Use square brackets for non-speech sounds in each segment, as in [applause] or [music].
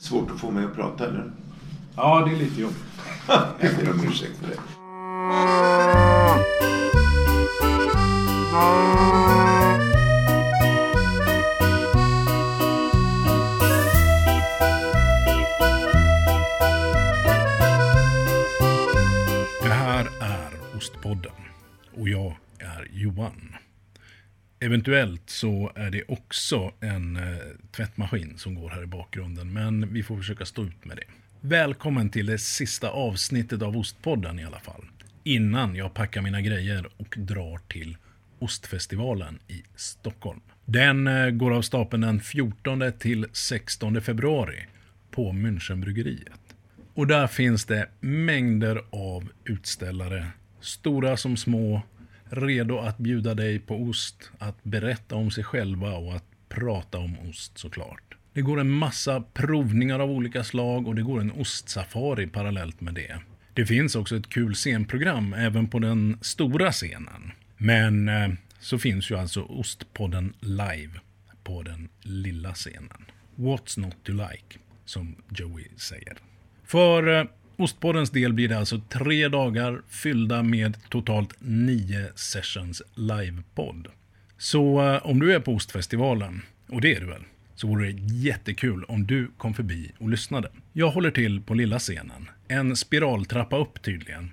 Svårt att få mig att prata eller? Ja, det är lite jobbigt. [laughs] Jag ber om ursäkt för det. Det här är Ostpodden och jag är Johan. Eventuellt så är det också en eh, tvättmaskin som går här i bakgrunden, men vi får försöka stå ut med det. Välkommen till det sista avsnittet av Ostpodden i alla fall. Innan jag packar mina grejer och drar till Ostfestivalen i Stockholm. Den eh, går av stapeln den 14 till 16 februari på Münchenbryggeriet. Och där finns det mängder av utställare, stora som små, redo att bjuda dig på ost, att berätta om sig själva och att prata om ost såklart. Det går en massa provningar av olika slag och det går en ostsafari parallellt med det. Det finns också ett kul scenprogram även på den stora scenen. Men eh, så finns ju alltså Ostpodden live på den lilla scenen. What's not to like, som Joey säger. För eh, Ostpoddens del blir det alltså tre dagar fyllda med totalt nio sessions livepodd. Så eh, om du är på Ostfestivalen, och det är du väl, så vore det jättekul om du kom förbi och lyssnade. Jag håller till på lilla scenen. En spiraltrappa upp tydligen.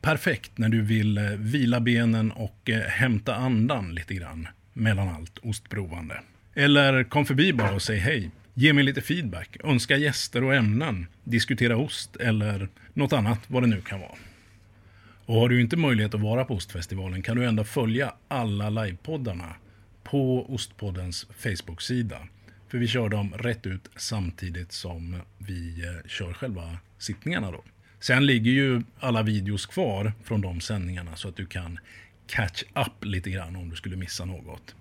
Perfekt när du vill eh, vila benen och eh, hämta andan lite grann mellan allt ostprovande. Eller kom förbi bara och säg hej. Ge mig lite feedback, önska gäster och ämnen, diskutera ost eller något annat vad det nu kan vara. Och har du inte möjlighet att vara på Ostfestivalen kan du ändå följa alla livepoddarna på Ostpoddens Facebook-sida. För vi kör dem rätt ut samtidigt som vi eh, kör själva sittningarna då. Sen ligger ju alla videos kvar från de sändningarna så att du kan catch up lite grann om du skulle missa något.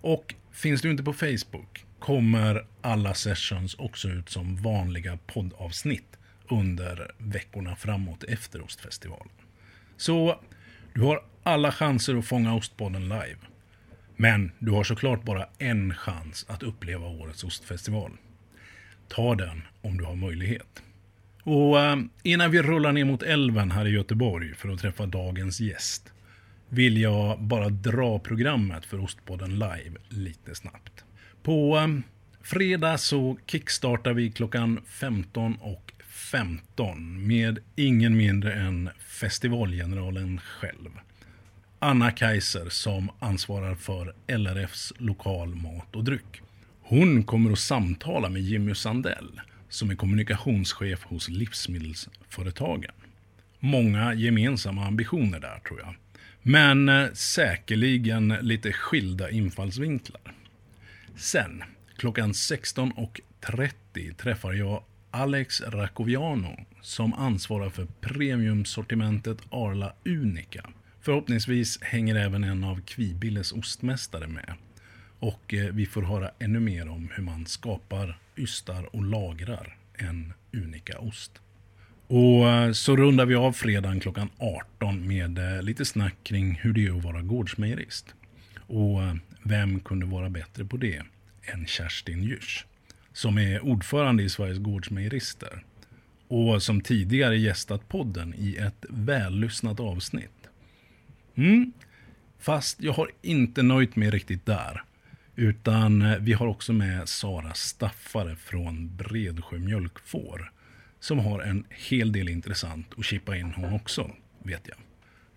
Och finns du inte på Facebook kommer alla sessions också ut som vanliga poddavsnitt under veckorna framåt efter Ostfestivalen. Så du har alla chanser att fånga Ostpodden live. Men du har såklart bara en chans att uppleva årets ostfestival. Ta den om du har möjlighet. Och eh, innan vi rullar ner mot älven här i Göteborg för att träffa dagens gäst vill jag bara dra programmet för Ostpodden live lite snabbt. På eh, fredag så kickstartar vi klockan 15 och 15 med ingen mindre än festivalgeneralen själv. Anna Kaiser som ansvarar för LRFs lokal mat och dryck. Hon kommer att samtala med Jimmy Sandell som är kommunikationschef hos Livsmedelsföretagen. Många gemensamma ambitioner där tror jag. Men eh, säkerligen lite skilda infallsvinklar. Sen, klockan 16.30 träffar jag Alex Racoviano som ansvarar för premiumsortimentet Arla Unica. Förhoppningsvis hänger även en av Kvibilles ostmästare med. Och eh, vi får höra ännu mer om hur man skapar, ystar och lagrar en Unica-ost. Och eh, så rundar vi av fredagen klockan 18 med eh, lite snack kring hur det är att vara gårdsmejerist. Och vem kunde vara bättre på det än Kerstin Djurs, som är ordförande i Sveriges gårdsmejerister och som tidigare gästat podden i ett vällyssnat avsnitt. Mm. Fast jag har inte nöjt mig riktigt där. Utan eh, vi har också med Sara Staffare från Bredsjö Mjölkfår. Som har en hel del intressant att chippa in hon också, vet jag.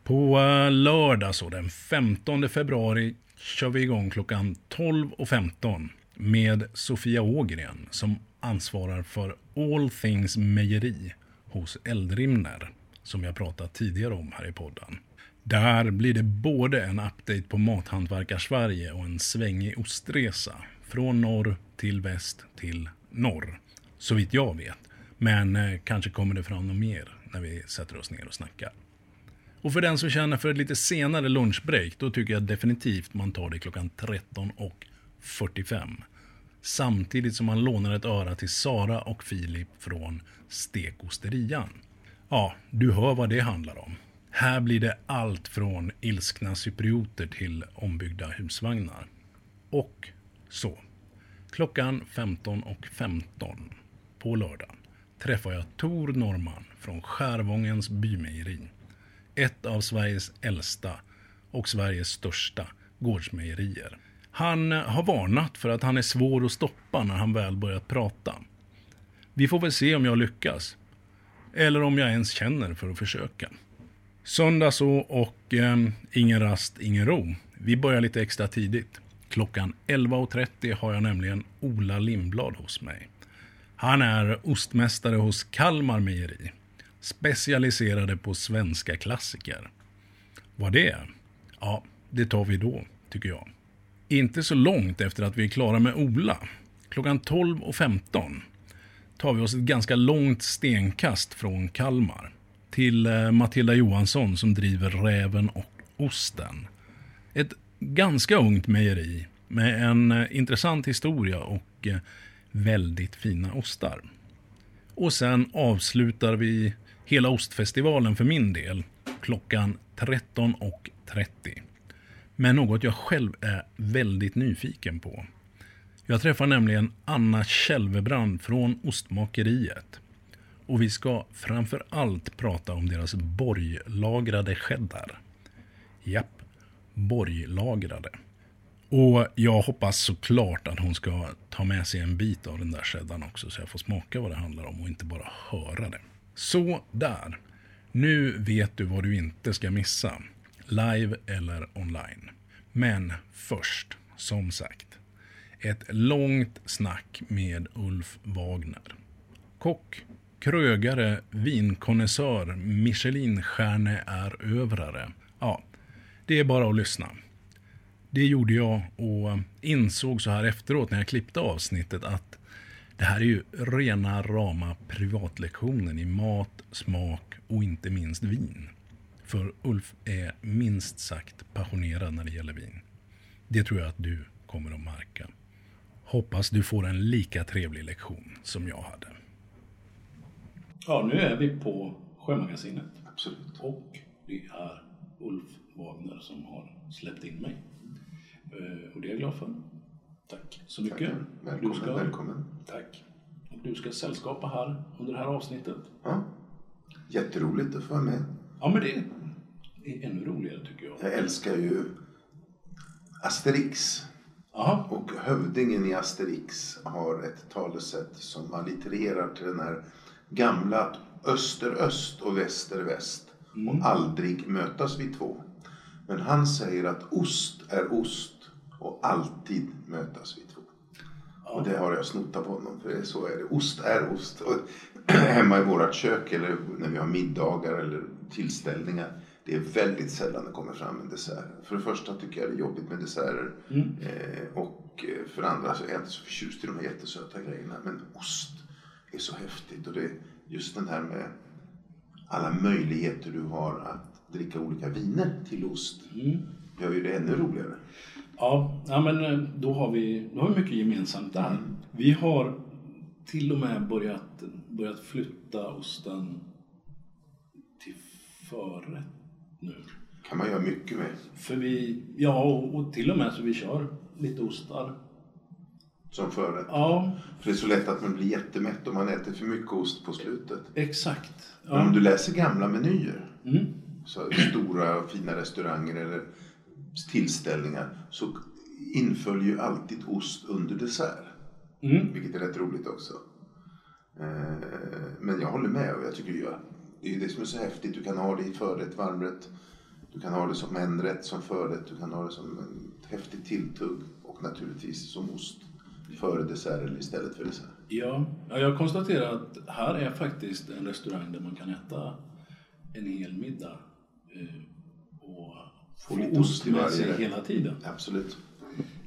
På eh, lördag så den 15 februari kör vi igång klockan 12.15 med Sofia Ågren som ansvarar för All Things Mejeri hos Eldrimner som jag pratat tidigare om här i podden. Där blir det både en update på Mathantverkar-Sverige och en svängig ostresa. Från norr till väst till norr. Så vitt jag vet. Men eh, kanske kommer det fram något mer när vi sätter oss ner och snackar. Och för den som känner för ett lite senare lunchbreak, då tycker jag definitivt man tar det klockan 13.45. Samtidigt som man lånar ett öra till Sara och Filip från Stekosterian. Ja, du hör vad det handlar om. Här blir det allt från ilskna cyprioter till ombyggda husvagnar. Och så. Klockan 15.15. 15. på lördag, träffar jag Tor Norman från Skärvångens bymejeri. Ett av Sveriges äldsta och Sveriges största gårdsmejerier. Han har varnat för att han är svår att stoppa när han väl börjat prata. Vi får väl se om jag lyckas. Eller om jag ens känner för att försöka. Söndag så och eh, ingen rast, ingen ro. Vi börjar lite extra tidigt. Klockan 11.30 har jag nämligen Ola Lindblad hos mig. Han är ostmästare hos Kalmar Mejeri. Specialiserade på svenska klassiker. Vad det är? Ja, det tar vi då, tycker jag. Inte så långt efter att vi är klara med Ola, klockan 12.15, tar vi oss ett ganska långt stenkast från Kalmar till eh, Matilda Johansson som driver Räven och Osten. Ett ganska ungt mejeri med en eh, intressant historia och eh, väldigt fina ostar. Och sen avslutar vi hela ostfestivalen för min del klockan 13.30. Med något jag själv är väldigt nyfiken på. Jag träffar nämligen Anna Kälvebrand från Ostmakeriet. Och vi ska framför allt prata om deras borglagrade cheddar. Japp, borglagrade. Och jag hoppas såklart att hon ska ta med sig en bit av den där cheddarn också så jag får smaka vad det handlar om och inte bara höra det. Så där. Nu vet du vad du inte ska missa. Live eller online. Men först, som sagt, ett långt snack med Ulf Wagner. Kock, krögare, vinkonnässör, Michelinstjärneerövrare. Ja, det är bara att lyssna. Det gjorde jag och insåg så här efteråt när jag klippte avsnittet att det här är ju rena rama privatlektionen i mat, smak och inte minst vin. För Ulf är minst sagt passionerad när det gäller vin. Det tror jag att du kommer att märka. Hoppas du får en lika trevlig lektion som jag hade. Ja, nu är vi på Sjömagasinet. Absolut. Och det är Ulf Wagner som har släppt in mig. Eh, Och det är jag glad för. Tack så mycket. Tackar. Välkommen, Du ska- välkommen. Tack. Och du ska sällskapa här under det här avsnittet. Ja. Jätteroligt att få vara med. Ja, men det är ännu roligare tycker jag. Jag älskar ju Asterix. Jaha, Och hövdingen i Asterix har ett talesätt som allitererar till den här gamla att öster-öst och väster-väst och aldrig mötas vi två. Men han säger att ost är ost och alltid mötas vi två. Och det har jag snott av honom, för så är det. Ost är ost. Och [clears throat] hemma i vårt kök eller när vi har middagar eller tillställningar. Det är väldigt sällan det kommer fram en dessert. För det första tycker jag det är jobbigt med desserter. Eh, och eh, för det andra så är jag inte så förtjust i de här jättesöta grejerna. Men ost är så häftigt. Och det är just den här med alla möjligheter du har att dricka olika viner till ost. Gör ju det ännu roligare. Ja, ja men eh, då har, vi, då har vi mycket gemensamt där. Vi har till och med börjat, börjat flytta osten till förrätt nu. kan man göra mycket med. För vi, ja och, och till och med så vi kör lite ostar. Som förrätt. Ja, För det är så lätt att man blir jättemätt om man äter för mycket ost på slutet. exakt. Men om Ja. du läser gamla menyer, Mm. så stora fina restauranger eller tillställningar, så inföljer ju alltid ost under dessert. Mm. Vilket är rätt roligt också. Eh, Men jag håller med och jag tycker ju det är ju det som är så häftigt. Du kan ha det i förrätt, varmrätt. Du kan ha det som en rätt som förrätt. Du kan ha det som en häftigt tilltugg. Och naturligtvis som ost före dessert eller istället för dessert. Ja, ja, jag konstaterar att här är faktiskt en restaurang där man kan äta en hel middag eh, få lite ost i varje hela tiden. Absolut.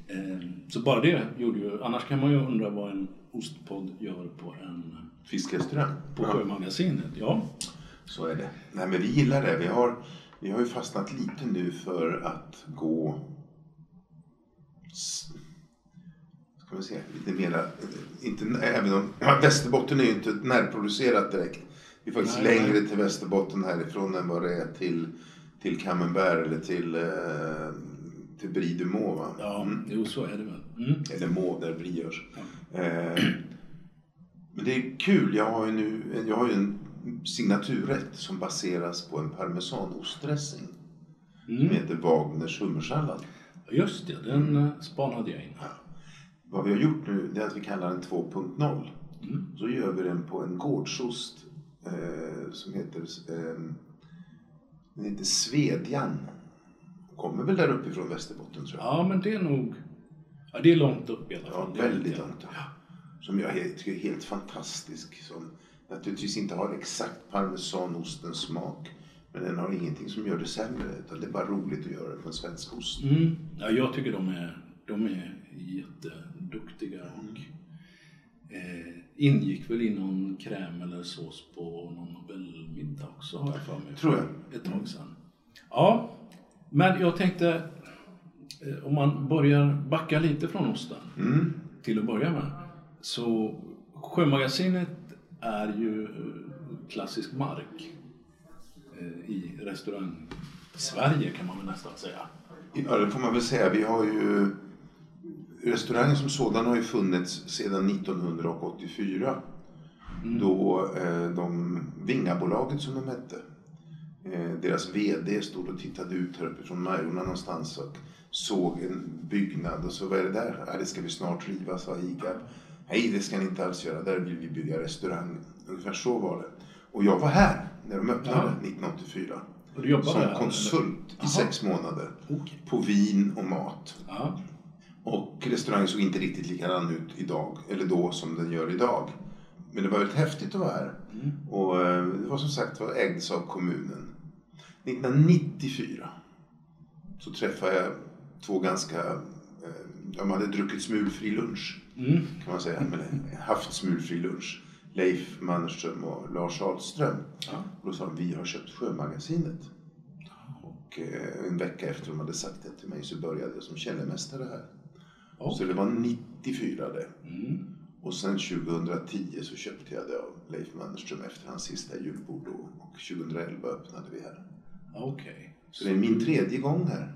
Eh, så bara det gjorde ju, annars kan man ju undra vad en ostpodd gör på en Fiskrestaurang. på Sjömagasinet. Ja, Så är det. Nej, men vi gillar det. Vi har, vi har ju fastnat lite nu för att gå... Ska vi se, lite mera... Inte, även om, Västerbotten är ju inte närproducerat direkt. Vi är faktiskt Nej, längre nej. till Västerbotten härifrån än vad det är till, till Camembert eller till, eh, till Brie du Meaux, va? ja Mm. jo så är det väl. Mm. Eller Meaux där Brie görs. Eh, Men det är kul. Jag har ju nu jag har ju en signaturrätt som baseras på en parmesanostdressing. Som Mm. heter Wagners hummersallad. Just det, den eh, spanade jag in. Vad vi har gjort nu det är att vi kallar den 2.0. Mm. Så gör vi den på en gårdsost eh, som heter, eh, den heter Svedjan. Kommer väl där uppifrån Västerbotten tror jag. Ja, men det är nog... Ja, det är långt upp i alla Ja, fall. Är väldigt långt. Som jag tycker är helt fantastisk. Som naturligtvis inte har exakt parmesanostens smak. Men den har ingenting som gör det sämre. Utan det är bara roligt att göra det på en svensk ost. Mm. Ja, jag tycker de är, de är jätteduktiga och eh, ingick väl i någon kräm eller sås på någon Nobelmiddag också har jag för mig. Tror jag. Ett tag sedan. Ja, men jag tänkte eh, om man börjar backa lite från osten Mm. till att börja med. Så Sjömagasinet är ju eh, klassisk mark eh, i restaurang Sverige kan man väl nästan säga. Ja, det får man väl säga. Vi har ju... Restaurangen som sådan har ju funnits sedan 1984. Då eh, de, Vingabolaget som de hette, eh, deras VD stod och tittade ut här uppifrån Majorna någonstans och såg en byggnad och så vad är det där? Ja, det ska vi snart riva, sa Higab. Nej, det ska ni inte alls göra. Där vill vi bygga restaurang. Ungefär så var det. Och jag var här när de öppnade Ja. 1984. Och du jobbade Som här, konsult i Jaha. sex månader. Okej. På vin och mat. Ja. Och restaurangen såg inte riktigt likadan ut idag, eller då som den gör idag. Men det var väldigt häftigt att vara här. Och eh, det var som sagt var ägdes av kommunen. 1994 så träffade jag två ganska, eh, de hade druckit smulfri lunch Mm. kan man säga, eller haft smulfri lunch. Leif Mannerström och Lars Ahlström. Ja. Och då sa de, vi har köpt Sjömagasinet. Och eh, en vecka efter de hade sagt det till mig så började jag som källarmästare här. Ja. Så det var 94 det. Mm. Och sen 2010 så köpte jag det av Leif Mannerström efter hans sista julbord. Och 2011 öppnade vi här. Okej. Så det är min tredje gång här.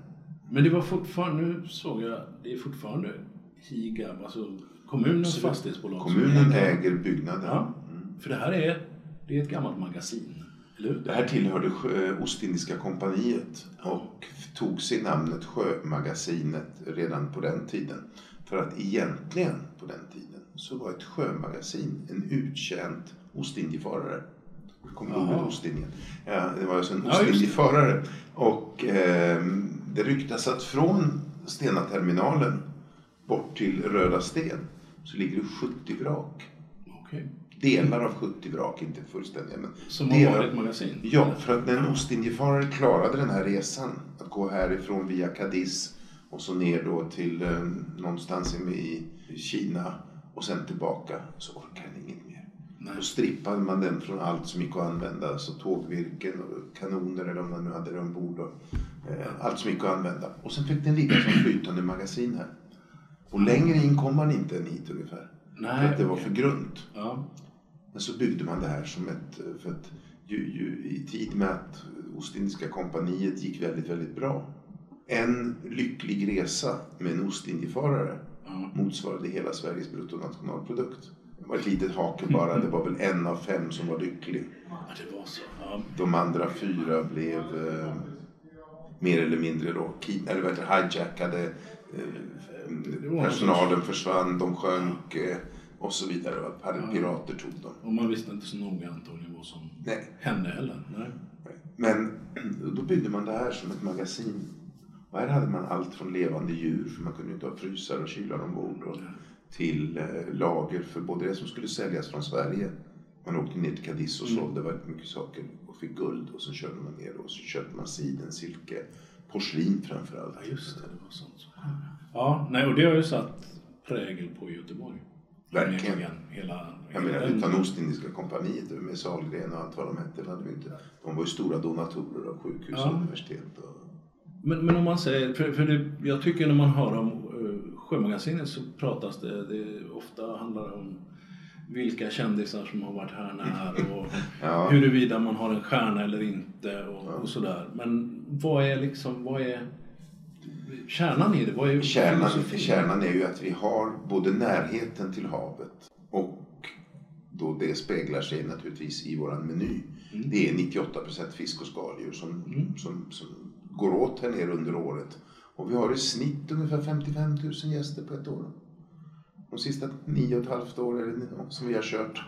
Men det var fortfarande, nu såg jag, det är fortfarande Higab, alltså kommunens Absolut. fastighetsbolag. Kommunen äger byggnaden. Ja, Mm. för det här är, det är ett gammalt magasin, hur? Det här tillhörde Sjö- Ostindiska kompaniet och tog sig namnet Sjömagasinet redan på den tiden. För att egentligen på den tiden så var ett sjömagasin en uttjänt Ostindiefarare. Kommer du ihåg. Ostindien? Ja, det var alltså en. Ostindiefarare. Och eh, det ryktas att från Stena-terminalen bort till Röda Sten så ligger det 70 vrak. Okej. Delar av 70 vrak, inte fullständiga. Men Som delar- varit magasin? Ja, för att när en ostindiefarare klarade den här resan, att gå härifrån via Cadiz och så ner då till eh, någonstans i Kina och sen tillbaka, så orkade den inget mer. Nej. Då strippade man den från allt som gick att använda, alltså tågvirken och kanoner eller om man nu hade det ombord. Och, eh, allt som gick att använda. Och sen fick den ligga som flytande magasin här. Och längre in kom man inte än hit ungefär. Nej, för att det var för grunt. Ja. Men så byggde man det här som ett, för att ju, ju, i tid med att Ostindiska kompaniet gick väldigt, väldigt bra. En lycklig resa med en ostindiefarare motsvarade hela Sveriges bruttonationalprodukt. Det var ett litet hake [laughs] bara, det var väl en av fem som var lycklig. ja, det var så. Ja. De andra fyra blev eh, mer eller mindre då, eller vad heter hijackade. Eh, personalen försvann, de sjönk eh, och så vidare. Och pirater tog dem. Och man visste inte så noga antagligen vad som Nej. hände heller. Nej. Men [clears throat] då byggde man det här som ett magasin. Och här hade man allt från levande djur, för man kunde inte ha frysar och kylar ombord, och till eh, lager för både det som skulle säljas från Sverige. Man åkte ner till Cadiz och sålde väldigt mycket saker och fick guld och så körde man ner och så köpte man siden, silke, porslin framför allt. Ja, just det. Det var sånt Ja, nej, och det har ju satt prägel på Göteborg. Verkligen. Onekligen. Hela, hela menar utan Ostindiska kompaniet med Sahlgren och allt vad de hette. Hade vi inte. De var ju stora donatorer av sjukhus Ja. och universitet. Och, Men, men om man säger, för, för det, jag tycker när man hör om uh, Sjömagasinet så pratas det, det ofta handlar om vilka kändisar som har varit här när [laughs] och Ja. huruvida man har en stjärna eller inte och, och sådär. Men vad är liksom, vad är kärnan i det? Vad är Kärnan, kärnan är ju att vi har både närheten till havet och då det speglar sig naturligtvis i våran meny. Det är 98% fisk och skaldjur som, som, som går åt här nere under året. Och vi har i snitt ungefär 55 000 gäster på ett år. De sista nio och ett halvt åren som vi har kört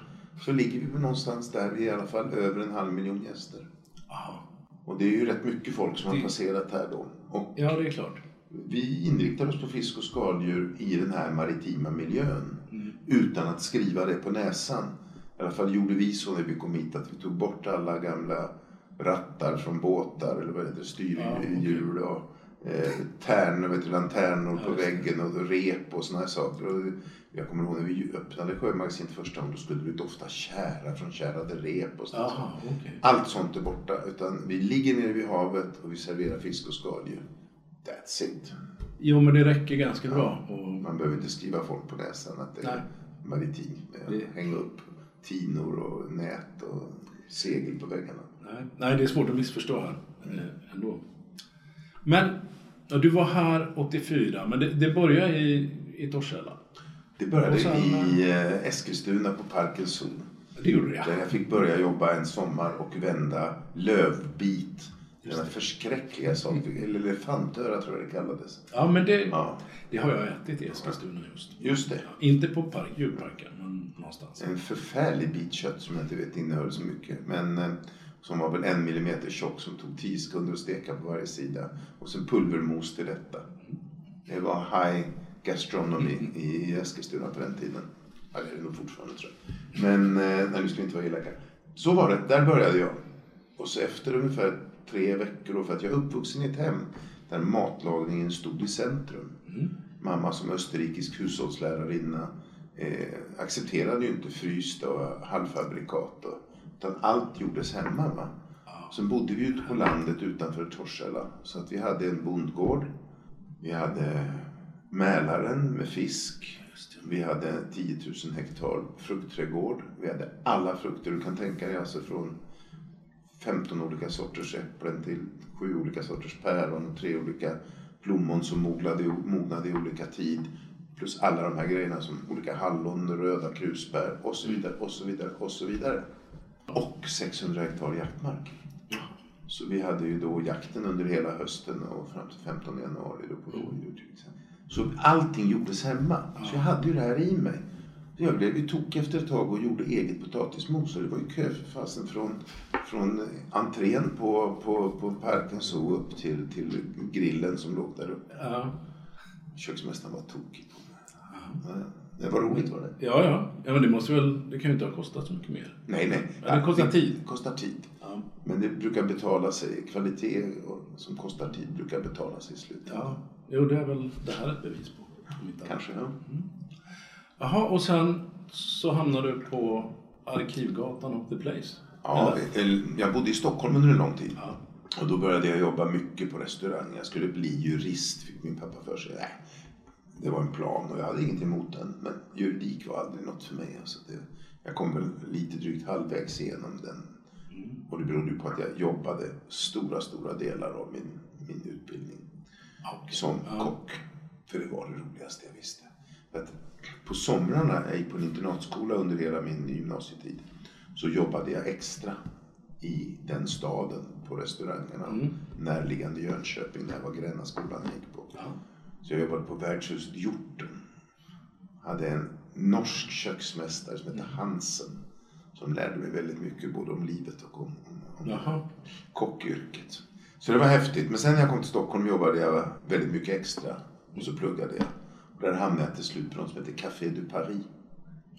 så ligger vi någonstans där i alla fall över en halv miljon gäster. Aha. Och det är ju rätt mycket folk som har Det- passerat här då. Och Ja, det är klart. vi inriktar oss på fisk och skaldjur i den här maritima miljön utan att skriva det på näsan. I alla fall gjorde vi så när vi kom hit att vi tog bort alla gamla rattar från båtar eller vad heter det, styrhjul och eh, tärnor, vet du, lanternor på väggen och rep och såna här saker. Och jag kommer ihåg när vi öppnade Sjömagasinet första gången då skulle det dofta kära från kärade rep och sånt. Jaha, okej. Allt sånt är borta. Utan vi ligger nere vid havet och vi serverar fisk och skaldjur. That's it. Jo, men det räcker ganska bra. Och, Man behöver inte skriva folk på näsan att det är maritim. Det- Hänga upp tinor och nät och segel på väggarna. nej, nej, det är svårt att missförstå här eh, ändå. Men ja, du var här 84, men det, det började i, i Torshälla. Det började sen, i eh, Eskilstuna på Parkens Zoo. Det gjorde det, ja. Där jag fick börja jobba en sommar och vända lövbit. Denna förskräckliga sak. Eller elefantöra tror jag det kallades. Ja, men det, Ja, det har jag ätit i Eskilstuna just. just det. Inte på park, djurparken, men någonstans. En förfärlig bit kött som jag inte vet innehöll så mycket. Men eh, som var väl en millimeter tjock som tog 10 sekunder att steka på varje sida. Och sen pulvermos till detta. Det var high gastronomy i Eskilstuna på den tiden. Ja, det är det nog fortfarande tror jag. Men eh, nej, nu ska vi inte vara elaka. Så var det, där började jag. Och så efter ungefär tre veckor, då, för att jag är uppvuxen i ett hem där matlagningen stod i centrum. Mamma som österrikisk hushållslärarinna eh, accepterade ju inte frysta och halvfabrikat. Och, utan allt gjordes hemma. Va? Sen bodde vi ute på landet utanför Torshälla. Så att vi hade en bondgård. Vi hade Mälaren med fisk. Vi hade 10 000 hektar fruktträdgård. Vi hade alla frukter du kan tänka dig. Alltså från 15 olika sorters äpplen till sju olika sorters päron och tre olika plommon som mognade, mognade i olika tid. Plus alla de här grejerna som olika hallon, röda krusbär och så vidare och så vidare och så vidare. Och 600 hektar jaktmark. Så vi hade ju då jakten under hela hösten och fram till 15 januari då på rådjur till exempel. Så allting gjordes hemma. Så jag hade ju det här i mig. Så Jag blev ju tokig efter ett tag och gjorde eget potatismos. Och det var ju kö för fasen från, från entrén på, på, på parken så upp till, till grillen som låg där uppe. Ja, Köksmästaren var tokig på mig. Ja, Det var roligt var det. ja. ja. ja men det måste väl, det kan ju inte ha kostat så mycket mer. Nej, nej. Ja, det kostar tid. Det kostar tid. Ja. Men det brukar betala sig. Kvalitet som kostar tid brukar betala sig i slutändan. ja. Jo, det är väl det här ett bevis på. Kanske, ja. Jaha, och sen så hamnade du på Arkivgatan och The Place. ja el- jag bodde i Stockholm under en lång tid. Ja. Och då började jag jobba mycket på restaurang. Jag skulle bli jurist, fick min pappa för sig. Nej, det var en plan och jag hade inget emot den. Men juridik var aldrig något för mig. Alltså det, jag kom väl lite drygt halvvägs igenom den. Och det berodde på att jag jobbade stora, stora delar av min, min utbildning Okej. som Ja. kock. För det var det roligaste jag visste. Att på somrarna, jag gick på en internatskola under hela min gymnasietid, så jobbade jag extra i den staden på restaurangerna närliggande Jönköping, där var Grännaskolan jag gick på. Ja. Så jag jobbade på värdshuset Hjorten. Hade en norsk köksmästare som hette Hansen. Som lärde mig väldigt mycket både om livet och om, om, om kockyrket. Så det var häftigt. Men sen när jag kom till Stockholm jobbade jag väldigt mycket extra. Och så pluggade jag. Och där hamnade jag till slut på något som heter Café du Paris.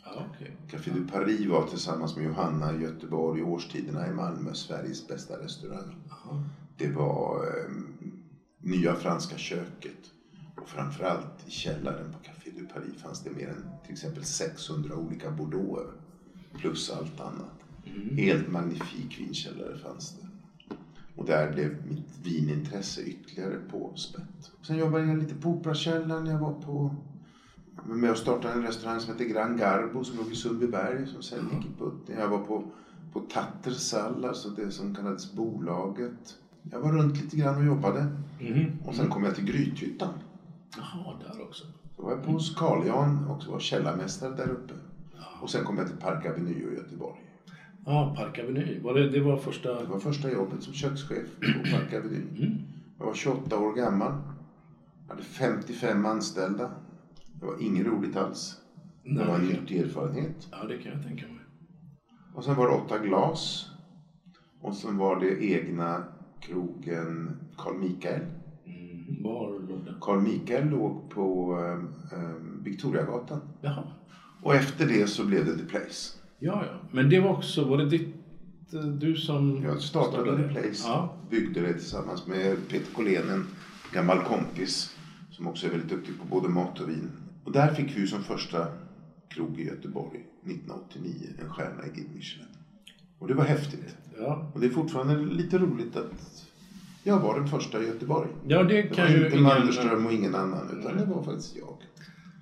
Ja, okej. Café du Paris var tillsammans med Johanna i Göteborg i årstiderna i Malmö Sveriges bästa restaurang. Jaha. Det var eh, nya franska köket. Och framförallt i källaren på Café du Paris fanns det mer än till exempel 600 olika bordeauxer. Plus allt annat. Helt magnifik vinkällare fanns det. Och där blev mitt vinintresse ytterligare påspätt. Sen jobbade jag lite på Operakällaren. Jag var på med och startade en restaurang som heter Gran Garbo som låg i Sundbyberg som sen gick i putten. Jag var på, på Tattersall, alltså det som kallades bolaget. Jag var runt lite grann och jobbade. Mhm. Och sen kom jag till Grythyttan. Jaha, där också. Så var jag på hos Carl Jan och var källarmästare där uppe. Och sen kom jag till Park Avenue i Göteborg. Ja, Park Avenue. Var det, det var första... Det var första jobbet som kökschef på [clears throat] Park Avenue. Jag var 28 år gammal. Jag hade 55 anställda. Det var inget roligt alls. Det Nej, var en det nyttig erfarenhet. Ja, det kan jag tänka mig. Och sen var det åtta glas. Och sen var det egna krogen Carl Michael. Var låg den? Carl Michael låg på eh, eh, Victoriagatan. Jaha. Och efter det så blev det The Place. Ja, ja. Men det var också, var det ditt, eh, du som Jag startade The Place, Ja. byggde det tillsammans med Peter Collén, en gammal kompis som också är väldigt duktig på både mat och vin. Och där fick vi som första krog i Göteborg 1989 en stjärna i Guide Michelin. Och det var häftigt. Ja. Och det är fortfarande lite roligt att jag var den första i Göteborg. ja, det Det kan var ju inte ingen... Mannerström och ingen annan, utan det var faktiskt jag.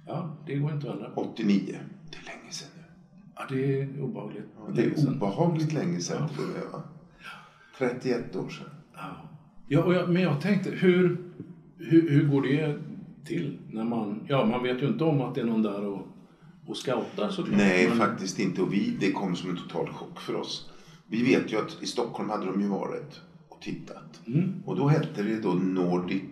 Ja, det går inte att ändra på. 89. Det är länge sedan nu. Ja, det är obehagligt. Ja, det är obehagligt länge sedan och med va? 31 år sedan. Ja. Ja, och jag, men jag tänkte, hur, hur, hur går det till? När man, ja, man vet ju inte om att det är någon där och, och scoutar såklart. Nej, men, faktiskt inte. Och vi, det kom som en total chock för oss. Vi vet ju att i Stockholm hade de ju varit och tittat. Mm. Och då hette det då Nordic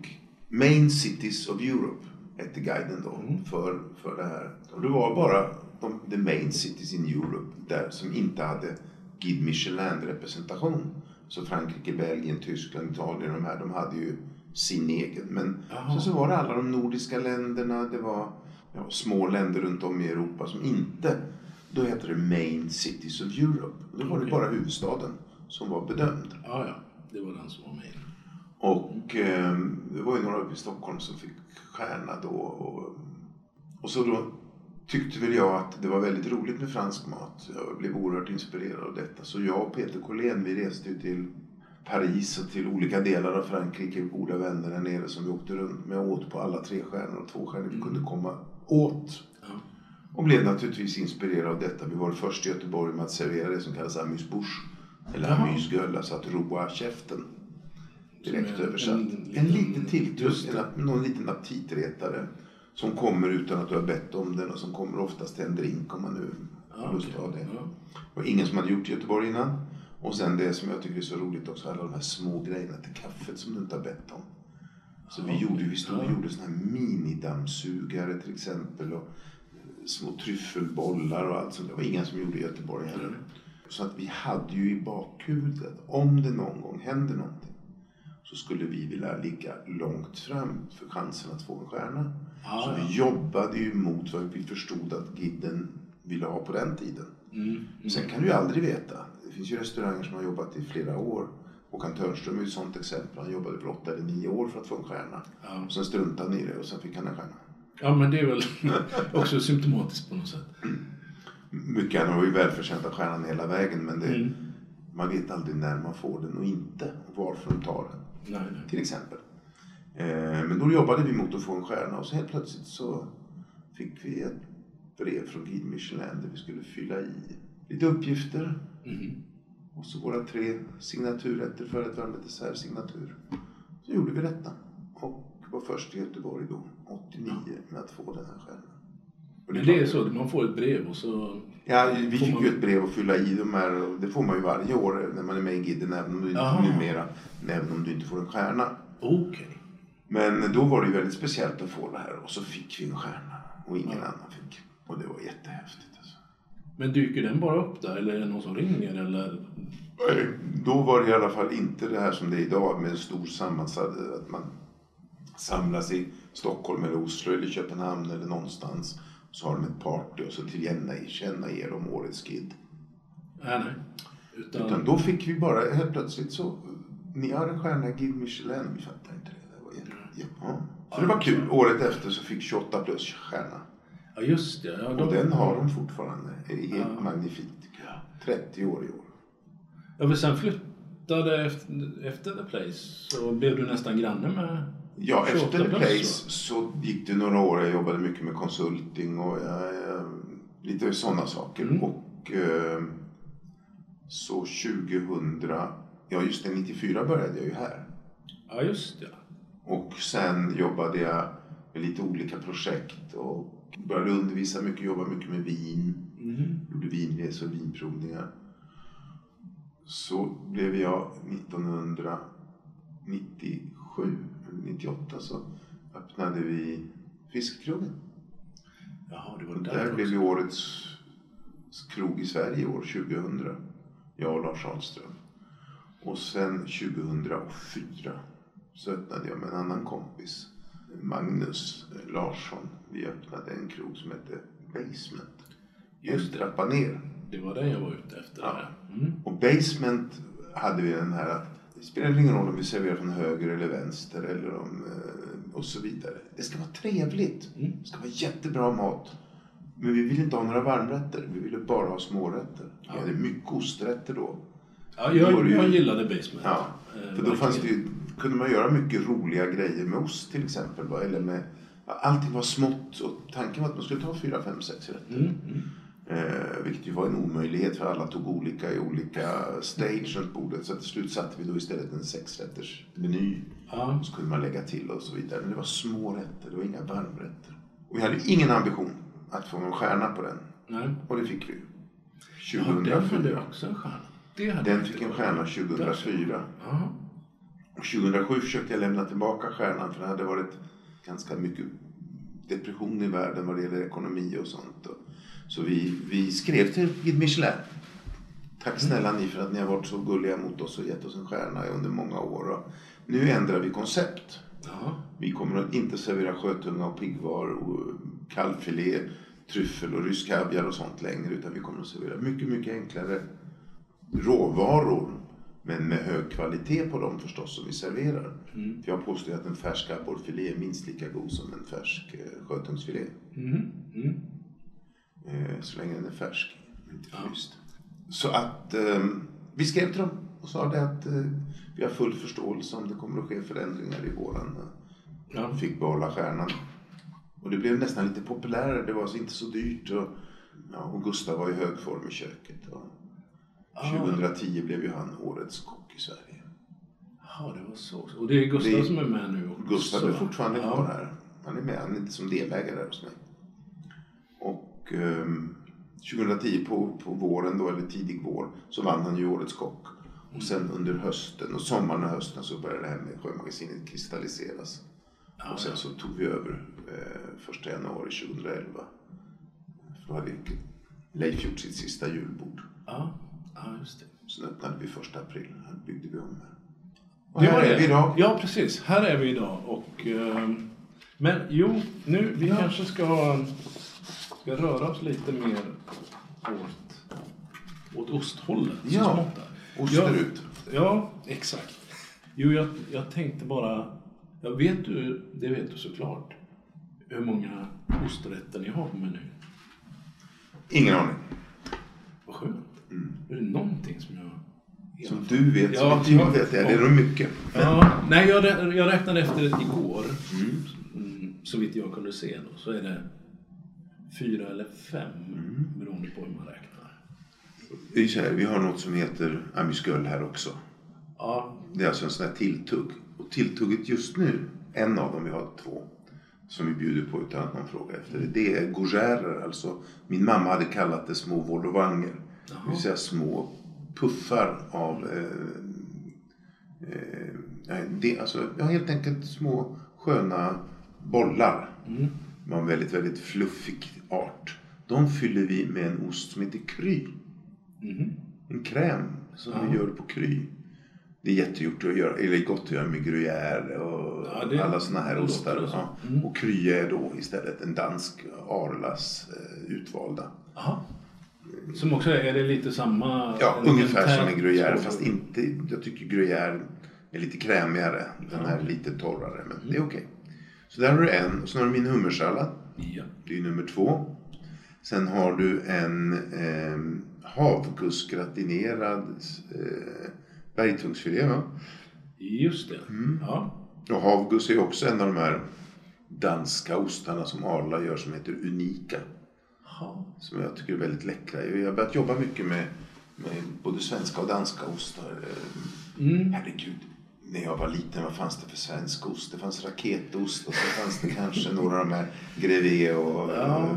Main Cities of Europe. Hette guiden då Mm. för, för det här. Och det var bara de, the main cities in Europe där som inte hade Guide Michelin-representation. Så Frankrike, Belgien, Tyskland, Italien, de här, de hade ju sin egen. Men Jaha. så, så var det alla de nordiska länderna, det var ja, små länder runt om i Europa som inte, då hette det Main Cities of Europe. Då var det Okej. bara huvudstaden som var bedömd. Ja, ja. Det var den som var med. Och eh, det var ju några uppe i Stockholm som fick stjärna då. Och, och så då tyckte väl jag att det var väldigt roligt med fransk mat. Jag blev oerhört inspirerad av detta. Så jag och Peter Collén vi reste ju till Paris och till olika delar av Frankrike. Goda vänner där nere som vi åkte runt med och åt på alla tre stjärnor och två stjärnor vi kunde komma åt. Och blev naturligtvis inspirerad av detta. Vi var först i Göteborg med att servera det som kallas amuse-bouche. Eller Jaha. amuse-gueule, alltså att roa käften. Direkt en- översatt. en En, liten- en, ap- någon liten aptitretare. Som kommer utan att du har bett om den och som kommer oftast till en drink om man nu Ja, har lust ha det. Ja. Och ingen som hade gjort i Göteborg innan. Och sen det som jag tycker är så roligt också, alla de här små grejerna till kaffet som du inte har bett om. Så vi Ja, gjorde, vi stod och Ja. gjorde såna här minidammsugare till exempel. Och små tryffelbollar och allt sånt. Det var ingen som gjorde i Göteborg heller. Mm. Så att vi hade ju i bakhuvudet om det någon gång händer någonting så skulle vi vilja ligga långt fram för chansen att få en stjärna. Ja, så ja. vi jobbade ju mot vad vi förstod att guiden ville ha på den tiden. Mm. Mm. Sen kan du ju aldrig veta. Det finns ju restauranger som har jobbat i flera år. Håkan Törnström är ju ett sånt exempel. Han jobbade väl åtta eller nio år för att få en stjärna. Ja. Och sen struntade han i det och sen fick han en stjärna. ja, men det är väl [laughs] också symptomatiskt på något sätt. [clears throat] Mycket, han var ju välförtjänt av stjärnan hela vägen men det, Mm. man vet aldrig när man får den och inte. Och varför de tar den. Nej, nej. till exempel. Eh, men då jobbade vi mot att få en stjärna och så helt plötsligt så fick vi ett brev från Guide Michelin där vi skulle fylla i lite uppgifter Mhm. och så våra tre signaturrätter, förrätt, varmrätt, dessert, signatur. Så gjorde vi detta och var först i Göteborg då, 89, med att få den här stjärnan. Och det är så, man får ett brev och så... Ja, vi fick man- ju ett brev att fylla i de här och det får man ju varje år när man är med i Guiden även om du inte, Jaha. numera, även om du inte får en stjärna. Okej. Men då var det ju väldigt speciellt att få det här och så fick vi en stjärna och ingen Ja. annan fick. Och det var jättehäftigt. Alltså. Men dyker den bara upp där eller är det någon som ringer eller? Då var det i alla fall inte det här som det är idag med en stor sammansatt, att man samlas i Stockholm eller Oslo eller Köpenhamn eller någonstans. Så har de ett party och så tillkänna ger de årets Guide. Nej, nej. Utan, Utan då fick vi bara helt plötsligt så, ni har en stjärna i Guide Michelin. Vi fattade inte det. Det var jätte, ja. Så det var kul. Året efter så fick 28 plus stjärna. ja, just det. Ja, Och de, den har de fortfarande. Det är helt Ja. magnifikt tycker jag. 30 år i år. Ja, men sen flyttade efter, efter The Place så blev du nästan granne med Ja, 28 efter The Place så gick det några år. Jag jobbade mycket med konsulting och jag, lite sådana saker. Mm. Och eh, så 2000, ja just det, 94 började jag ju här. Ja, just det. Och sen jobbade jag med lite olika projekt och började undervisa mycket, jobba mycket med vin Mm. Gjorde vinresor och vinprovningar. Så blev jag 1997, eller 98 så öppnade vi Fiskkrogen. Jaha, det var Och där, där blev vi årets krog i Sverige år 2000. Jag och Lars Ahlström. Och sen 2004 så öppnade jag med en annan kompis, Magnus Larsson. Vi öppnade en krog som hette Basement. Just trappa ner. Det var det jag var ute efter. Ja. Mm. Och Basement hade vi den här att det spelar ingen roll om vi serverar från höger eller vänster eller om, eh, och så vidare. Det ska vara trevligt. Mm. Det ska vara jättebra mat. Men vi ville inte ha några varmrätter. Vi ville bara ha smårätter. Vi Ja. hade mycket osträtter då. Ja, jag, jag gillade Basement. Ja, Eh, för då fanns det ju, kunde man göra mycket roliga grejer med ost till exempel. Eller med, allting var smått och tanken var att man skulle ta fyra, fem, sex rätter. Mm. Mm. Eh, vilket ju var en omöjlighet för alla tog olika i olika stage runt bordet. Så till slut satte vi då istället en sexrätters meny. Ja. Så kunde man lägga till och så vidare. Men det var små rätter, det var inga varmrätter. Och vi hade ingen ambition att få någon stjärna på den. Nej. Och det fick vi. Ja, den hade 2004. också en stjärna. Den fick en stjärna Där ser 2004. man. Ja. Och 2007 försökte jag lämna tillbaka stjärnan för det hade varit ganska mycket depression i världen vad det gäller ekonomi och sånt. Och- Så vi, vi skrev till Guide Michelin. Tack snälla ni för att ni har varit så gulliga mot oss och gett oss en stjärna under många år. Nu ändrar vi koncept. Ja. Vi kommer att inte servera sjötunga och piggvar och kalvfilé, tryffel och rysk kaviar och sånt längre. Utan vi kommer att servera mycket, mycket enklare råvaror. Men med hög kvalitet på dem förstås som vi serverar. Mm. För jag påstår att en färsk abborrfilé är minst lika god som en färsk eh, sjötungsfilé. Mm. Mm. Eh, så länge den är färsk, inte fryst. Så att eh, vi skrev till dem och sa det att eh, vi har full förståelse om det kommer att ske förändringar i våran eh, Ja. fick behålla stjärnan. Och det blev nästan lite populärare. Det var inte så dyrt. Och, ja, och Gustav var i hög form i köket. Och Ah. 2010 blev ju han årets kock i Sverige. Ja, det var så. Och det är Gustav Det- som är med nu också. Gustav är fortfarande ja. kvar här. Han är med. Han är inte som delägare hos mig. Och ehm, 2010 på, på våren då, eller tidig vår, så vann han ju årets kock. Och sen under hösten och sommaren och hösten så började det här med Sjömagasinet kristalliseras. Och sen så tog vi över eh, första januari 2011. För då hade Leif gjort sitt sista julbord. Ja, ja just det. Sen öppnade vi första april. Här byggde vi om här. Och Det här är vi idag. Ja, precis. Här är vi idag. Och, ehm, men jo, nu vi kanske ska, ska röra oss lite mer åt, åt osthållet. Ja. Osterut. Ja, exakt. Jo, jag, jag tänkte bara... Jag vet du, det vet du såklart, hur många osträtter ni har på menyn. Ingen aning. Vad skönt. Är det någonting som jag... Som du vet, som Ja, inte jag ja. vet. Ja, det är nog mycket. Ja, nej, jag, jag räknade efter igår. Mm, så vitt jag kunde se då, så är det fyra eller fem beroende på hur man räknar. Det är så här, vi har något som heter amysköl här också. Ja, Det är alltså en sån här tilltugg. Och tilltugget just nu, en av dem, vi har två, som vi bjuder på utan att någon frågar efter det. Det är gougères, alltså. Min mamma hade kallat det små volovanger. Det vill säga små puffar av eh, eh, det, alltså, ja, helt enkelt små sköna bollar. Med en väldigt, väldigt fluffig art. De fyller vi med en ost som heter Kry. En kräm som vi gör på Kry. Det är jättegjort att göra, eller gott att göra med gruyère och Ja, det alla såna här ostar. Ja. Och Kry är då istället en dansk Arlas eh, utvalda. aha. Som också är, är det lite samma... Ja, ungefär som en gruyère fast inte, jag tycker gruyère är lite krämigare. Den här är lite torrare men det är okej. Så där har du en, och sen har du min hummersallad. Ja. Det är nummer två. Sen har du en eh, havgussgratinerad eh, bergtungsfilé va? Just det. Mm. Ja. Och havguss är också en av de här danska ostarna som Arla gör som heter Unika. Ja. Som jag tycker är väldigt läckra. Jag har börjat jobba mycket med, med både svenska och danska ostar. Eh, Mm. Herregud. När jag var liten, vad fanns det för svensk ost? Det fanns raketost och så fanns det kanske [laughs] några av de här Grevé och... ja.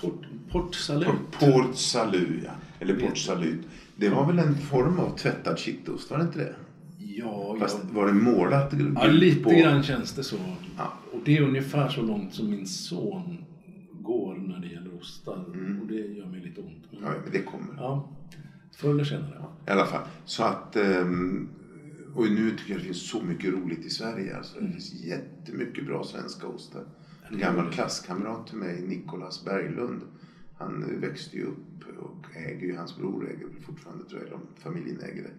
Port, Port Salut. Port Salut, ja. Eller Port Salut. Det var väl en form av tvättad kittost, var det inte det? Ja, Fast jag, var det målat ja, lite på? grann känns det så. Ja. Och det är ungefär så långt som min son går när det gäller ostar. Mm. Och det gör mig lite ont. Men, Ja, men det kommer. ja, förr eller senare. I alla fall. Så att... ehm, Och nu tycker jag det finns så mycket roligt i Sverige. Alltså. Det finns jättemycket bra svenska ostar. En gammal klasskamrat till mig, Nikolas Berglund. Han växte ju upp och äger ju, hans bror äger fortfarande tror jag, de familjen äger det.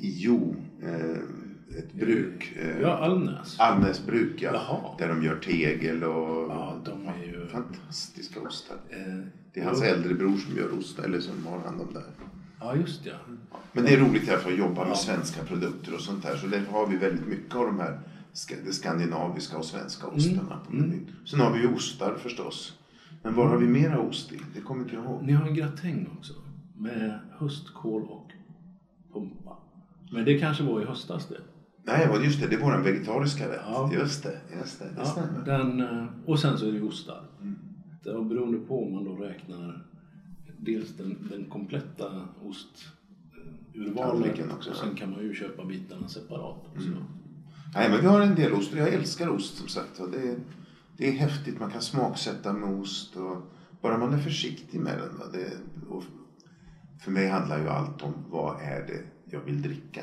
Jo, eh, ett bruk. Eh, Ja, Almnäs. Almnäs bruk ja. Jaha. Där de gör tegel och Ja, de är ju... fantastiska ostar. Eh, Det är hans ja. äldre bror som gör ost, eller som har hand om det. här. Ja, just ja. Men det är roligt därför att jobba med Ja. svenska produkter och sånt där. Så därför har vi väldigt mycket av de här det skandinaviska och svenska ostarna på Mm. menyn. Sen har vi ju ostar förstås. Men var har vi mera ost i? Det kommer inte jag ihåg. Ni har en gratäng också. Med höstkål och pumpa. Men det kanske var i höstas det. Nej, just det. Det är vår vegetariska rätt. Ja. Just det, just det. Det Ja, stämmer. den, eh, och sen så är det ostar. Det är beroende på om man då räknar dels den, den kompletta osturvalet Tallriken också, och sen kan man ju köpa bitarna separat också. Nej, men vi har en del ost. Jag älskar ost som sagt. Det, är, det är häftigt. Man kan smaksätta med ost. Och bara man är försiktig med den. Det, för mig handlar ju allt om vad är det jag vill dricka.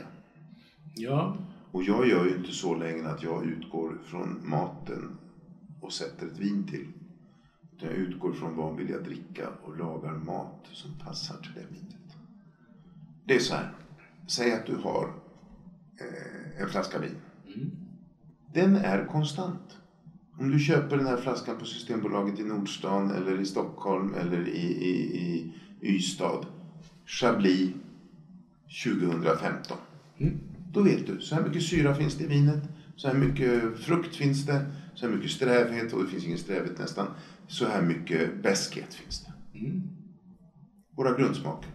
Ja, Och jag gör ju inte så länge att jag utgår från maten och sätter ett vin till. Jag utgår från vad vill jag dricka och lagar mat som passar till det vinet. Det är så här. Säg att du har eh, en flaska vin. Den är konstant. Om du köper den här flaskan på Systembolaget i Nordstan eller i Stockholm eller i, i, i Ystad. Chablis 2015. Då vet du, så här mycket syra finns det i vinet, så här mycket frukt finns det, så här mycket strävhet, och det finns ingen strävhet nästan, så här mycket beskhet finns det. Våra grundsmaker.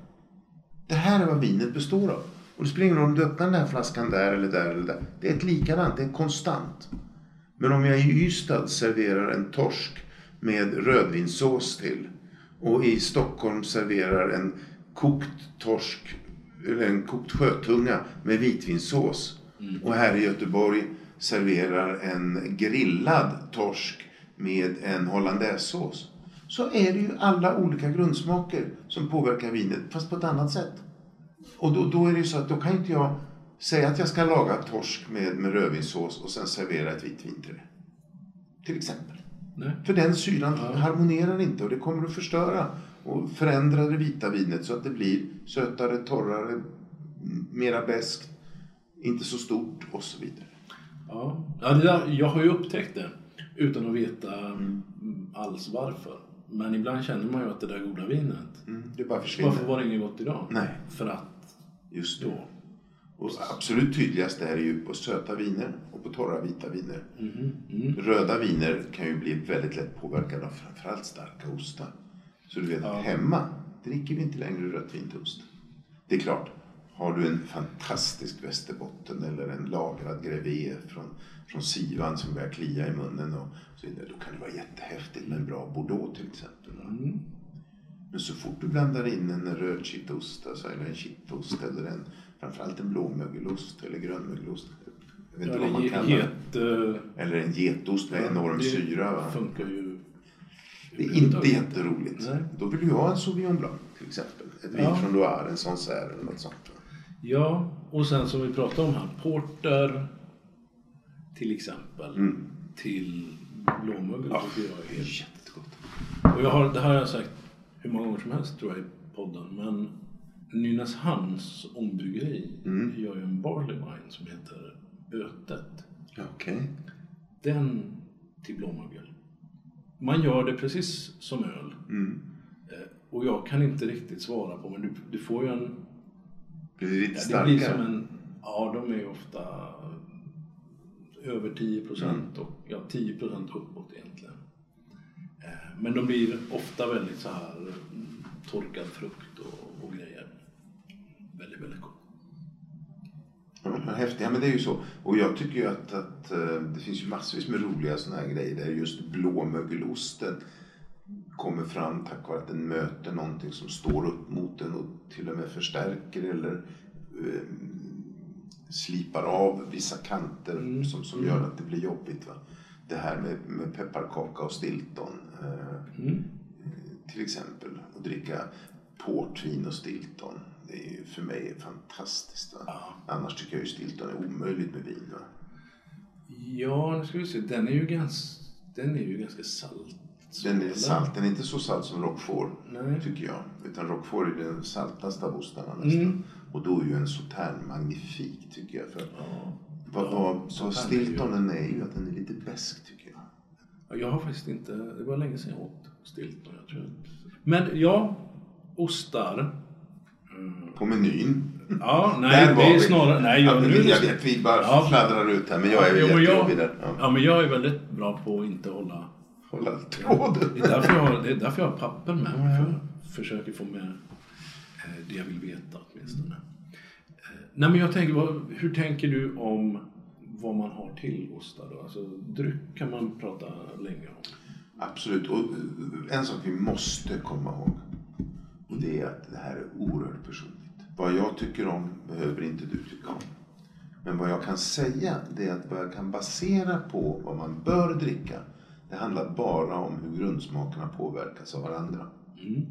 Det här är vad vinet består av. Och det spelar ingen roll om du öppnar den här flaskan där eller där eller där. Det är ett likadant, det är konstant. Men om jag i Ystad serverar en torsk med rödvinssås till och i Stockholm serverar en kokt torsk eller en kokt sjötunga med vitvinsås och här i Göteborg serverar en grillad torsk med en hollandaisesås så är det ju alla olika grundsmaker som påverkar vinet fast på ett annat sätt. Och då, då är det ju så att då kan inte jag säga att jag ska laga torsk med, med rödvinssås och sen servera ett vitt vin till det. Till exempel. nej. För den syran harmonerar inte och det kommer att förstöra och förändra det vita vinet så att det blir sötare, torrare, mera beskt, inte så stort och så vidare. Ja, ja där, jag har ju upptäckt det utan att veta mm, alls varför. Men ibland känner man ju att det där goda vinet, Mm, det bara försvinner. varför var det inget gott idag? Nej. För att Just då. Och absolut tydligast är det ju på söta viner och på torra vita viner. Mhm, mm. Röda viner kan ju bli väldigt lätt påverkade av framförallt starka ostar. Så du vet, Ja. hemma dricker vi inte längre rött vin till ost. Det är klart, har du en fantastisk västerbotten eller en lagrad grevé från, från Sivan som börjar klia i munnen och så vidare, då kan det vara jättehäftigt med en bra bordeaux till exempel. Mm. Men så fort du blandar in en röd kittost, alltså, eller en kittost eller en, framförallt en blåmögelost eller grönmögelost. Jag vet inte vad man Eller kallar get... Eller en getost med enorm det syra. Va? funkar ju... Det är inte jätteroligt. Nej. Då vill du ha en Sauvignon Blanc till exempel. Ett vin Ja. från Loire, en Sancerre eller något sånt. Ja, och sen som vi pratade om här, porter till exempel. Till blåmögel Ja. tycker jag är helt... Jättegott. Och jag har, det här har jag sagt hur många gånger som helst tror jag i podden. Men Nynäshamns ångbryggeri gör ju en barley wine som heter Bötet. Ja, Okej. Den till blåmögel. Man gör det precis som öl. Mm. Eh, Och jag kan inte riktigt svara på, men du, du får ju en... Blir det lite Ja, det starkare? blir som en... Ja, de är ju ofta över 10 procent och ja, 10 procent uppåt egentligen. Eh, Men de blir ofta väldigt så här mm, torkad frukt och, och grejer. Väldigt, väldigt gott. Ja, häftigt. Ja, men det är ju så. Och jag tycker ju att, att eh, det finns ju massvis med roliga såna här grejer där just blåmögelosten kommer fram tack vare att den möter någonting som står upp mot den och till och med förstärker eller eh, slipar av vissa kanter Mm. som, som gör att det blir jobbigt. Va? Det här med, med pepparkaka och stilton eh, Mm. till exempel. Att dricka portvin och stilton. Det är ju för mig fantastiskt. Va? Ja. Annars tycker jag ju stilton är omöjligt med vin. Va? Ja, nu ska vi se. Den är ju ganska, den är ju ganska salt. Den är salt. Den är inte så salt som Roquefort, Nej. tycker jag. Utan Roquefort är den saltaste av ostarna nästan. Mm. Och då är ju en sautern magnifik, tycker jag. För Ja. vad, vad, så sautern är ju- stiltonen är ju att den är lite besk tycker jag. Ja, Jag har faktiskt inte, det var länge sedan jag åt stilton. Jag tror. Men ja, ostar. Mm. På menyn. Ja, nej, det är vi. snarare... Nej, ja, jag, men nu jag vet, vi bara Ja. fladdrar ut här. Men jag är Jo, men jag, där. Ja. ja, men jag är väldigt bra på att inte hålla... Hålla tråden. Det är därför jag har, det är därför jag har papper med mig. För jag försöker få med det jag vill veta åtminstone. Eh, Nej, men jag tänker, vad, hur tänker du om vad man har till ostar då? Alltså dryck kan man prata länge om. Absolut. Och eh, en sak vi måste komma ihåg. Och det är att det här är oerhört personligt. Vad jag tycker om behöver inte du tycka om. Men vad jag kan säga det är att vad jag kan basera på vad man bör dricka. Det handlar bara om hur grundsmakerna påverkas av varandra. Mm.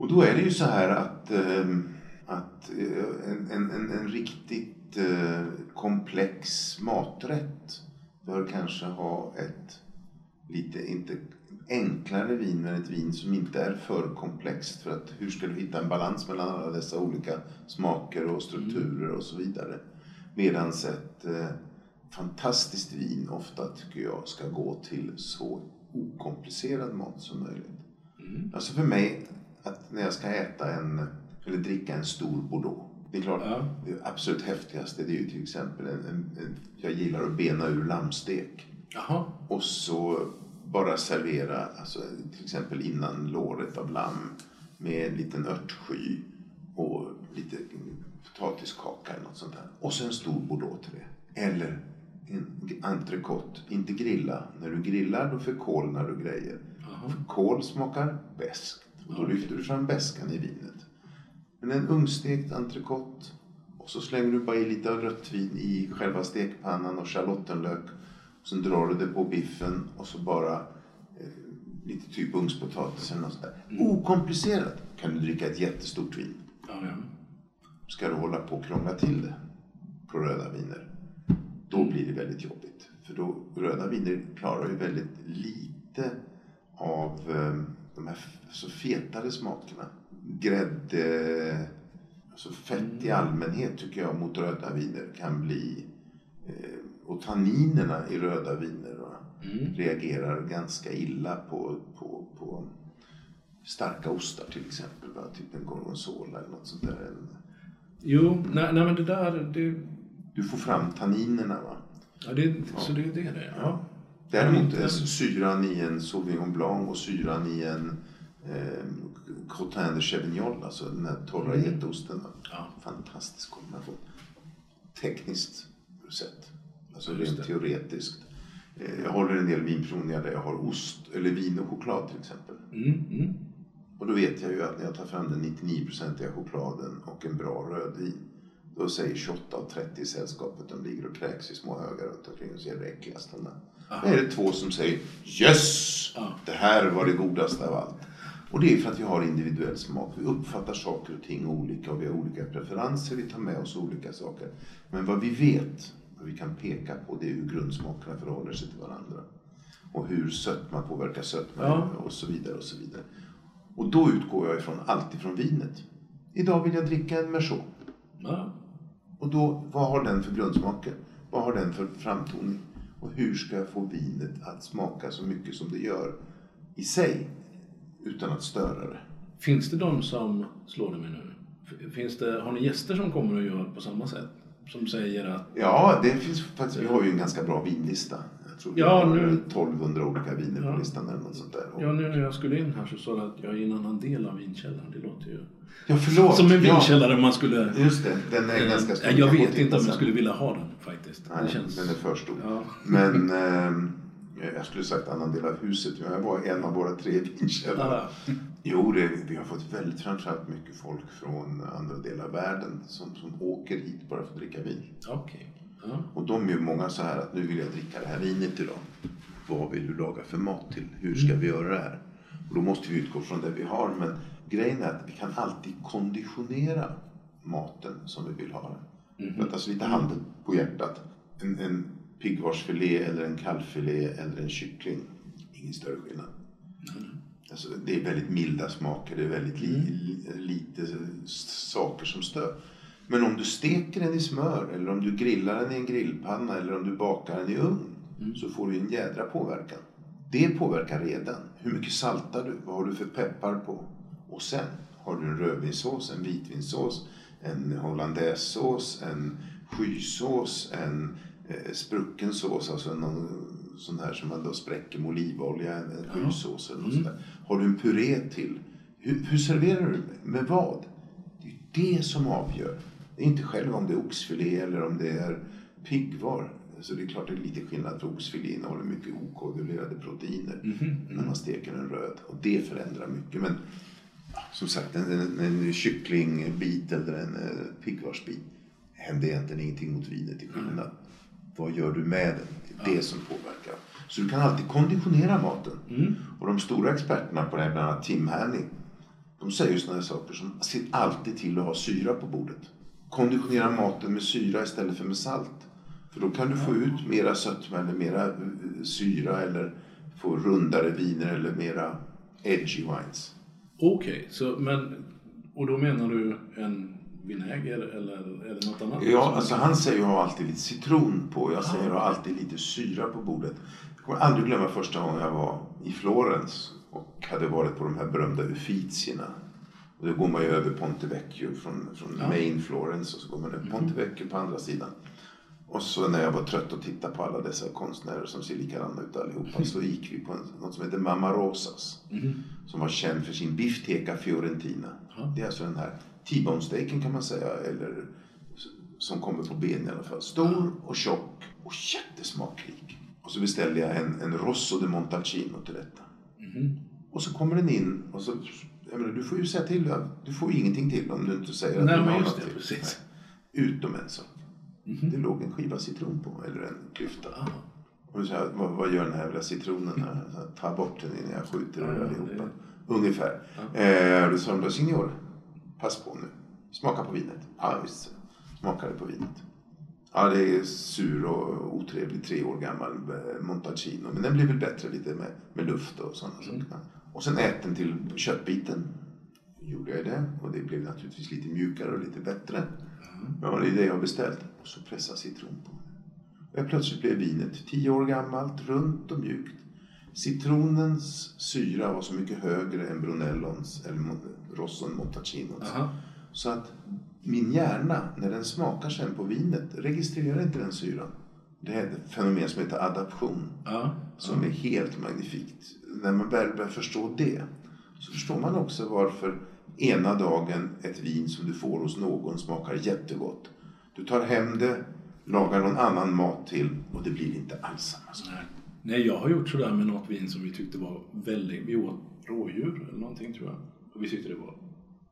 Och då är det ju så här att, eh, att eh, en, en, en, riktigt eh, komplex maträtt bör kanske ha ett lite, inte enklare vin, men ett vin som inte är för komplext. För att hur ska du hitta en balans mellan alla dessa olika smaker och strukturer och så vidare. Medan ett eh, fantastiskt vin ofta tycker jag ska gå till så okomplicerad mat som möjligt. Mm. Alltså för mig, att när jag ska äta en, eller dricka en stor Bordeaux. Det är klart, Ja. det absolut häftigaste det är ju till exempel en, en, en jag gillar att bena ur lammstek. Jaha. Och så bara servera, alltså till exempel innan låret av lamm med en liten örtsky och lite potatiskaka eller något sånt där. Och så en stor bordeaux till det. Eller en entrecote, inte grilla. När du grillar då förkolnar du grejer. Jaha. Kål smakar bäst och då lyfter du fram bäskan i vinet. Men en ugnsstekt entrecote och så slänger du bara i lite rött vin i själva stekpannan och schalottenlök. Och sen drar du det på biffen och så bara eh, lite typ ugnspotatis eller något sånt där. Okomplicerat kan du dricka ett jättestort vin. Ja, ja. Ska du hålla på och krångla till det på röda viner, då blir det väldigt jobbigt. För då, röda viner klarar ju väldigt lite av eh, de här så fetare smakerna. Grädde, alltså fett i allmänhet tycker jag mot röda viner kan bli eh, och tanninerna i röda viner Mm. reagerar ganska illa på, på, på starka ostar till exempel. Va? Typ en gorgonzola eller något sånt där. Jo, nej, nej men det där, det, Du får fram tanninerna va. ja, det, så det är det det är. Ja. Däremot är syran i en Sauvignon Blanc och syran i en eh, Crottin de Chevignol, alltså den här torra Mm. getosten. Ja. Fantastisk kombination. Tekniskt sett. Alltså rent det. teoretiskt. Eh, jag håller en del vinprovningar där jag har ost eller vin och choklad till exempel. Mm, mm. Och då vet jag ju att när jag tar fram den 99-procentiga chokladen och en bra rödvin. Då säger 28 av 30 i sällskapet, de ligger och kräks i små högar runt omkring och ser äckligast. de där. Då är det två som säger Yes! Det här var det godaste av allt. Och det är för att vi har individuell smak. Vi uppfattar saker och ting olika och vi har olika preferenser. Vi tar med oss olika saker. Men vad vi vet, vad vi kan peka på, det är hur grundsmakerna förhåller sig till varandra. Och hur sötma påverkar sötma Ja. och så vidare och så vidare. Och då utgår jag ifrån allt ifrån vinet. Idag vill jag dricka en Merceau. Ja. Och då, vad har den för grundsmaker? Vad har den för framtoning? Och hur ska jag få vinet att smaka så mycket som det gör i sig utan att störa det? Finns det de som slår det med nu? Finns det, har ni gäster som kommer och gör på samma sätt? Som säger att Ja, det finns faktiskt, vi har ju en ganska bra vinlista. Tror Ja, nu- 1200 olika viner Ja. på listan eller något sånt där. Och- Ja, nu när jag skulle in här så sa du att jag är i en annan del av vinkällaren. Det låter ju ja förlåt. som en vinkällare man skulle... just det, den är ganska stor. Nej, jag vet inte om jag skulle vilja ha den faktiskt. Nej, det känns... den är för stor. Ja. Men, ehm, Jag skulle sagt annan del av huset, men jag var en av våra tre vinkällare. Ah, Jo, det, vi har fått väldigt framförallt mycket folk från andra delar av världen som, som åker hit bara för att dricka vin. Okej. Och de är ju många så här att nu vill jag dricka det här vinet idag. Vad vill du laga för mat till? Hur ska vi göra det här? Och då måste vi utgå från det vi har. Men grejen är att vi kan alltid konditionera maten som vi vill ha den. För att alltså lite handen på hjärtat. En, en piggvarsfilé eller en kalvfilé eller en kyckling. Ingen större skillnad. Alltså, det är väldigt milda smaker, det är väldigt li, li, lite saker som stör. Men om du steker den i smör eller om du grillar den i en grillpanna eller om du bakar den i ugn så får du en jädra påverkan. Det påverkar redan. Hur mycket saltar du? Vad har du för peppar på? Och sen har du en rödvinssås, en vitvinssås, en hollandaisesås, en skysås, en eh, sprucken sås, alltså någon sån här som man då spräcker med olivolja, en, skysås eller något sånt där. Har du en puré till? Hur, hur serverar du? Med vad? Det är det som avgör. Det är inte själva om det är oxfilé eller om det är piggvar. Så det är klart det är lite skillnad för oxfilé innehåller mycket okoagulerade proteiner när man steker den röd. Och det förändrar mycket. Men som sagt, en, en, en kycklingbit eller en eh, piggvarsbit händer egentligen ingenting mot vinet till skillnad. Vad gör du med den? Det är det som påverkar. Så du kan alltid konditionera maten. Och de stora experterna på det här, bland annat Tim Hanning, de säger ju sådana saker som se alltid till att ha syra på bordet. Konditionera maten med syra istället för med salt. För då kan du få ut mera sötma eller mera eh, syra eller få rundare viner eller mera edgy wines. Okej, så men... Och då menar du en vinäger eller, eller något annat? Ja, alltså han säger ju ha alltid lite citron på. Jag säger ha alltid lite syra på bordet. Jag kommer aldrig glömma första gången jag var i Florens och hade varit på de här berömda Uffizierna. Och då går man ju över Ponte Vecchio från, från Main Florence och så går man över Ponte Vecchio på andra sidan. Och så när jag var trött och tittade på alla dessa konstnärer som ser likadana ut allihopa så gick vi på något som heter Mamma Rosas. Som var känd för sin bifteka fiorentina. Det är alltså den här T-bone steaken kan man säga. Eller som kommer på ben i alla fall. Stor och tjock och jättesmakrik. Och så beställde jag en, en Rosso de Montalcino till detta. Och så kommer den in och så, jag menar, du får ju säga till. Du får ingenting till om du inte säger att Nej, du har något till. precis. Nej. Utom en sak. Det låg en skiva citron på, eller en klyfta. Och så här, vad, vad gör den här jävla citronen här? Här, ta bort den innan jag skjuter er Ja, allihopa. det- Ungefär. Eh, då sa de då, signor, pass på nu. Smaka på vinet. Ja, visst. Smakade på vinet. Ja, det är sur och otrevlig, tre år gammal eh, Montalcino. Men den blir väl bättre lite med, med luft och sådana saker. Och sen ät den till köttbiten. Gjorde jag det. Och det blev naturligtvis lite mjukare och lite bättre. Ja, det är det jag har beställt. Och så pressa citron på. Och plötsligt blev vinet tio år gammalt, runt och mjukt. Citronens syra var så mycket högre än Brunellons eller Rosson Montalcinos. Aha. Så att min hjärna, när den smakar sen på vinet, registrerar inte den syran. Det är ett fenomen som heter adaption, Ja. som är helt magnifikt. När man väl börjar förstå det, så förstår man också varför ena dagen ett vin som du får hos någon smakar jättegott. Du tar hem det, lagar någon annan mat till och det blir inte alls samma sak. Nej. Nej, jag har gjort sådär med något vin som vi tyckte var väldigt... Vi åt rådjur eller någonting tror jag. Och vi tyckte det var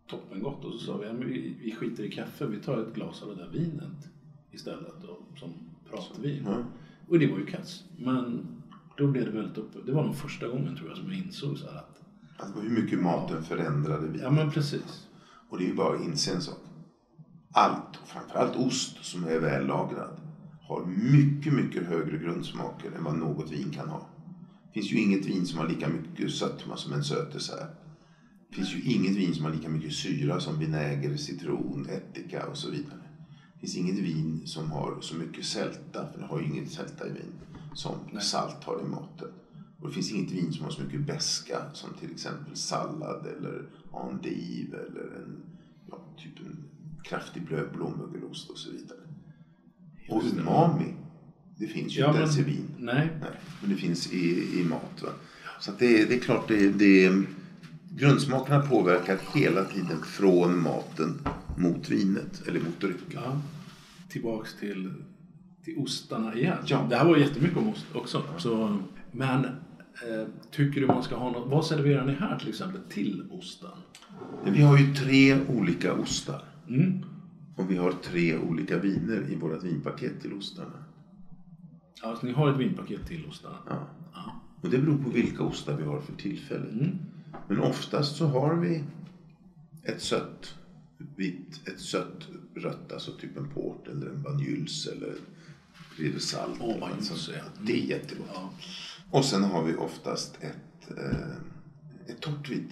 toppengott. Och så sa vi, men vi, vi skiter i kaffe, vi tar ett glas av det där vinet istället. Och, som pratvin. Ja. Och det var ju kass. Men då blev det väldigt uppe. Det var nog första gången tror jag som jag insåg så här att... Alltså hur mycket maten förändrade vinet. Ja men precis. Och det är ju bara att inse en sak. Allt, och framförallt ost som är väl lagrad, har mycket, mycket högre grundsmaker än vad något vin kan ha. Det finns ju inget vin som har lika mycket sötma som en sötdessert. Det finns ju inget vin som har lika mycket syra som vinäger, citron, ättika och så vidare. Det finns inget vin som har så mycket sälta, för det har ju inget sälta i vin, som salt har i maten. Och det finns inget vin som har så mycket beska som till exempel sallad eller endive eller en, ja, typ en kraftig blö- blåmögelost och så vidare. Och umami, det finns ju Ja, inte ens i vin. Nej. Nej, men det finns i, i mat. Va? Så det, det är klart, det, det, grundsmakerna påverkar hela tiden från maten mot vinet eller mot drycken. Ja. Tillbaks till till ostarna igen. Ja. Det här var jättemycket om ost också. Så, men eh, tycker du man ska ha något, vad serverar ni här till exempel till osten? Vi har ju tre olika ostar. Mm. Och vi har tre olika viner i vårt vinpaket till ostarna. Alltså, ni har ett vinpaket till ostarna? Ja. Ja. Och det beror på vilka ostar vi har för tillfället. Mm. Men oftast så har vi ett sött vitt, ett sött rött, alltså typ en port eller en banjuls eller ridesalt. Åh, eller något banjuls, sånt. ja. Det är jättegott. Ja. Och sen har vi oftast ett, eh, ett torrt vitt,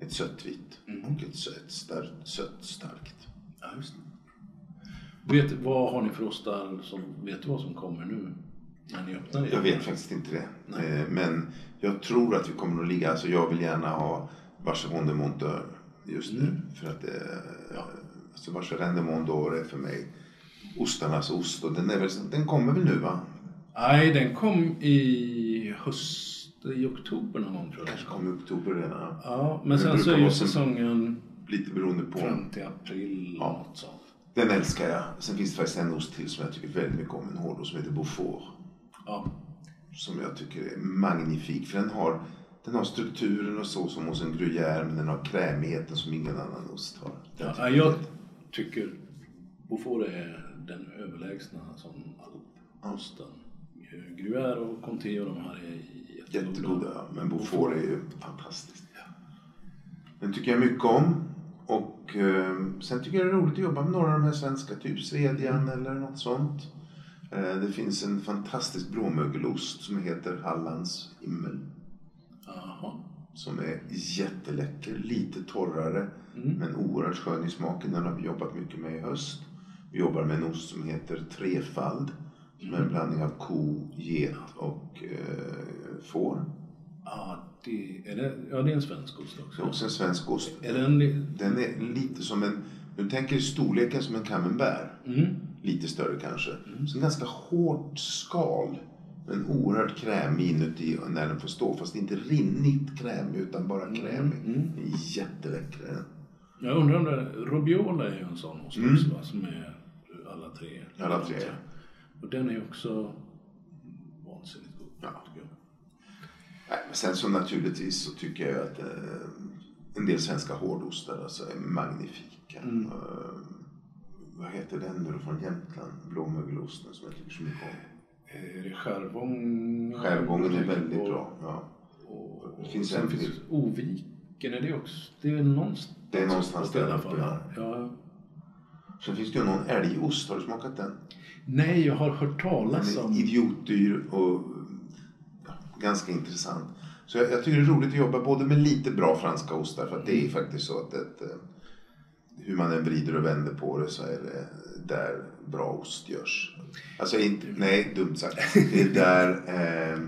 ett sött vitt Mm. och ett sött, starkt, sött starkt. Ja, just det. Vet, vad har ni för ostar som, vet du vad som kommer nu? När ni öppnar? Jag vet faktiskt inte det. Nej. Eh, Men jag tror att vi kommer att ligga, alltså jag vill gärna ha de Monteur just nu. Mm. För att det, alltså Vacheron de Monteur är för mig ostarnas ost. Och den, är väl, den kommer väl nu va? Nej, den kom i höst, i oktober någon gång tror jag. Kanske kommer i oktober redan. ja. Ja, men Den sen så är ju säsongen Lite beroende på. fram till april Ja. något sånt. Den älskar jag. Sen finns det faktiskt en ost till som jag tycker väldigt mycket om. En hårdost som heter Beaufort. Ja. Som jag tycker är magnifik. För den har, den har strukturen och så som hos en gruyère. Men den har krämigheten som ingen annan ost har. Den Ja, tycker jag tycker Beaufort är den överlägsna som alposten. Gruyère och Comté och de här är jättegoda. Jättegoda, ja. men Beaufort är ju fantastiskt. Den tycker jag mycket om. Och eh, sen tycker jag det är roligt att jobba med några av de här svenska, typ Svedjan eller något sånt. Eh, det finns en fantastisk blåmögelost som heter Hallands himmel. Som är jätteläcker, lite torrare Mm. men oerhört skön i smaken. Den har vi jobbat mycket med i höst. Vi jobbar med en ost som heter Trefald. Som Mm. är en blandning av ko, get och eh, får. Ja, det, är det, ja, det är en svensk ost Det är också. också en svensk ost. Är den... Den är lite som en, du tänker storleken som en camembert. Mm. Lite större kanske. Så en ganska hårt skal. Men oerhört krämig inuti när den får stå. Fast inte rinnigt krämig utan bara krämig. mm. Är Jätteläcker den. Jag undrar om det... Robiola är ju en sån ost Mm. va, som är alla tre. Alla tre. Och den är också vansinnigt god. Ja. Nej, men sen så naturligtvis så tycker jag att eh, en del svenska hårdostar alltså är magnifika. Mm. Eh, vad heter den nu från Jämtland? Blåmögelosten som jag tycker så mycket om. Är det Skärgången? Skärgången är väldigt bra. Ja. Och, Det finns sen en finns. Oviken, är det också? Det är någonstans. Det är någonstans där uppe, ja. ja. Sen finns det ju någon älgost, har du smakat den? Nej, jag har hört talas om... idiotdyr och ja, ganska intressant. Så jag, jag tycker det är roligt att jobba både med lite bra franska ostar för att det är faktiskt så att ett, eh, hur man än vrider och vänder på det så är det där bra ost görs. Alltså inte, nej dumt sagt. Det är där eh,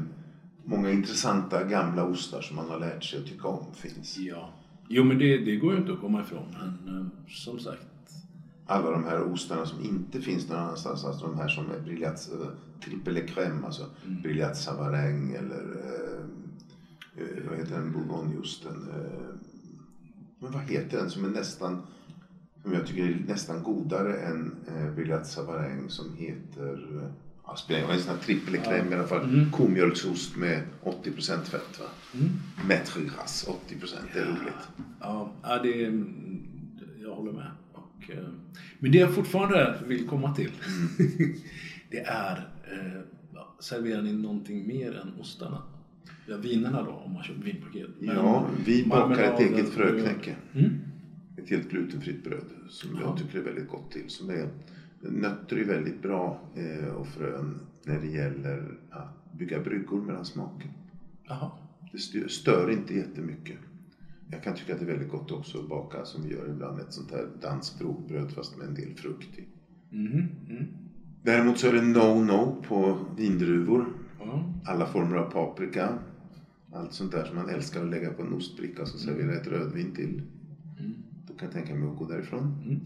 många intressanta gamla ostar som man har lärt sig att tycka om finns. Ja. Jo, men det, det går ju inte att komma ifrån. Men eh, som sagt. alla de här ostarna som inte finns någon annanstans. Alltså de här som är brillat, äh, triple crème, alltså Mm. brillat savarin eller äh, äh, vad heter den, bourgogneosten. Äh, men vad heter den som är nästan, som jag tycker är nästan godare än brillat savarin som heter Ja, spelar ingen roll, en sån här crème i alla fall. Mm. Komjölksost med 80% fett va? Mm. Maître Gras, 80% det är roligt. Ja, ja det, jag håller med. Och, eh, men det jag fortfarande vill komma till. [laughs] det är, eh, ja, serverar ni någonting mer än ostarna? Ja, vinerna då, om man köper vinpaket. Men Ja, vi bakar ett eget fröknäcke. Mm. Ett helt glutenfritt bröd som Ja. jag tycker är väldigt gott till. Som är, nötter är väldigt bra eh, och frön när det gäller att bygga bryggor mellan smaker. Jaha. Det stö- stör inte jättemycket. Jag kan tycka att det är väldigt gott också att baka som vi gör ibland. Ett sånt här danskt rågbröd fast med en del frukt i. Mhm, mm. Däremot så är det no-no på vindruvor. Ja. Alla former av paprika. Allt sånt där som man älskar att lägga på en ostbricka och så servera ett rödvin till. Mm. Kan tänka mig att gå därifrån. Mm.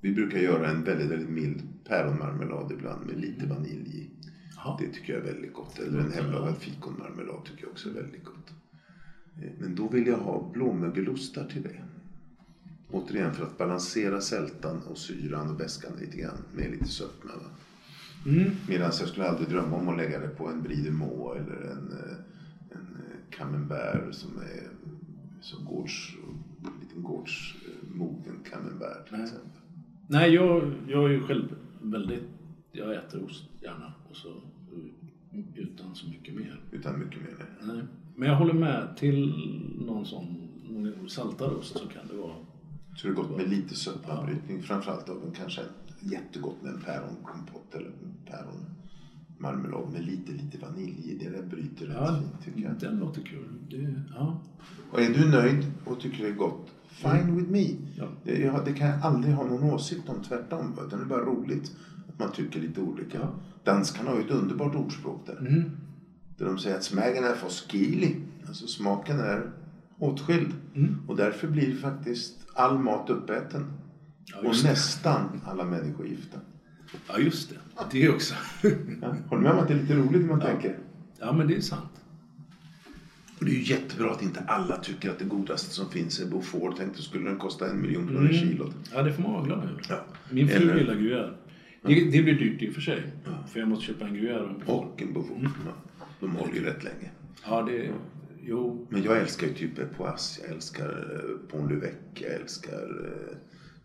Vi brukar göra en väldigt, väldigt mild päronmarmelad ibland med lite vanilj i. Jaha. Det tycker jag är väldigt gott. Eller en hemlagad fikonmarmelad tycker jag också är väldigt gott. Eh, Men då vill jag ha blåmögelostar till det. Återigen för att balansera sältan och syran och väskan lite grann med lite sötma. Mm. Medan jag skulle aldrig drömma om att lägga det på en Brie de Meaux eller en, eh, en eh, Camembert som är som gårds, gårdsmogen Camembert till Nej. exempel. Nej, jag, jag är ju själv väldigt... Jag äter ost gärna. Och så, utan så mycket mer. Utan mycket mer. Nej. Men jag håller med. Till någon sån någon saltad ost så kan det vara... Så det är gott med lite sötmabrytning. Framförallt av en kanske jättegott med en päronkompott eller päronmarmelad med lite, lite vanilj i. Det där bryter rätt Ja, fint tycker jag. den låter kul. Det, ja. Och är du nöjd och tycker det är gott, fine with me. Ja. Det, jag, det kan jag aldrig ha någon åsikt om, tvärtom. Utan det är bara roligt att man tycker lite olika. Ja. Danskarna har ju ett underbart ordspråk där. Mm. Där de säger att smaken är forskellig. Alltså smaken är åtskild. Mm. Och därför blir faktiskt all mat uppäten. Ja, och nästan alla människor gifta. Ja, just det. Det också. Ja. Håller du med om att det är lite roligt när man Ja. tänker? ja, men det är sant. Och det är ju jättebra att inte alla tycker att det godaste som finns är Beaufort. Tänkte skulle den kosta en miljon kronor Mm. kilot. Ja, det får man vara glad över. Ja. Min fru Eller- gillar gruyère. Det, det blir dyrt i och för sig. För jag måste köpa en gruyère och en Beaufort. Och en Beaufort. Ja. De håller ju rätt länge. Ja, det... Jo. Men jag älskar ju typ Poisse, jag älskar eh, Pont l'Evêque, jag älskar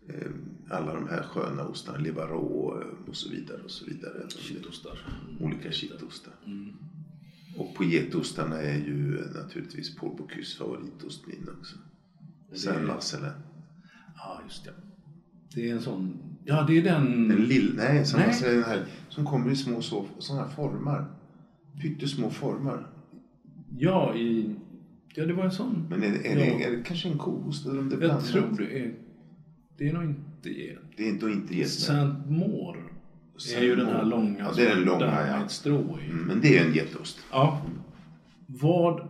eh, eh, alla de här sköna ostarna, Livarot eh, och så vidare. Och så vidare. Kittostar. Olika kittostar. Mm. Och på getostarna är ju naturligtvis Paul Bocuse favoritost min också. Sen Marcelin. Ja, just det. Det är en sån... Ja, det är den... Den lill... Nej, San Nej. Är den här som kommer i små så, sådana formar. Pyttesmå formar. Ja, i... Ja, det var en sån. Men är, är, Ja. det, är det kanske en koost eller om det Jag blandat? tror det är... Det är nog inte get. Det är och inte get. Maur är ju den här långa Ja, det är den långa, ja. strå i. Mm, men det är en getost. Ja. Vad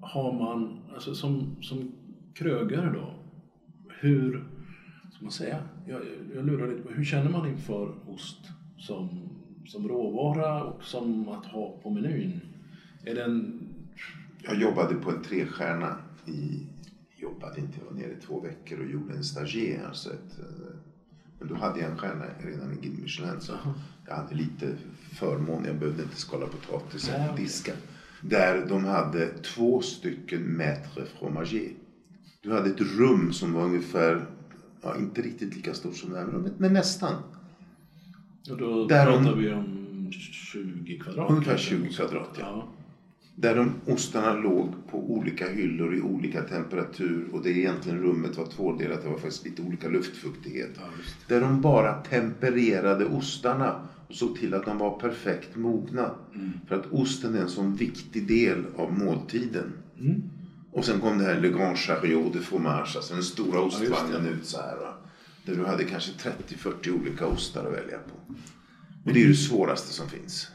har man, alltså som, som krögare då, hur, ska man säga, jag, jag lurar lite på, hur känner man inför ost som, som råvara och som att ha på menyn? Är den, Jag jobbade på en trestjärna i, jobbade inte, jag var nere i två veckor och gjorde en stagiaire. Alltså ett, eh, men då hade jag en stjärna redan i Guide Michelin så jag hade lite förmån. Jag behövde inte skala potatis eller diska. Där de hade två stycken maître fromager. Du hade ett rum som var ungefär, ja, inte riktigt lika stort som det här rummet, men nästan. och då Där pratar om- vi om 20 kvadrat? Ungefär kanske? 20 kvadrat, ja. ja. Där de ostarna låg på olika hyllor i olika temperatur och det egentligen rummet var tvådelat. Det var faktiskt lite olika luftfuktighet. Ja, Där de bara tempererade ostarna och såg till att de var perfekt mogna. Mm. För att osten är en sån viktig del av måltiden. Mm. Och sen kom det här Le Grand Chariot de Fromage, alltså den stora ostvagnen det. ut så här. Va? Där du hade kanske 30-40 olika ostar att välja på. Och det är ju det svåraste som finns.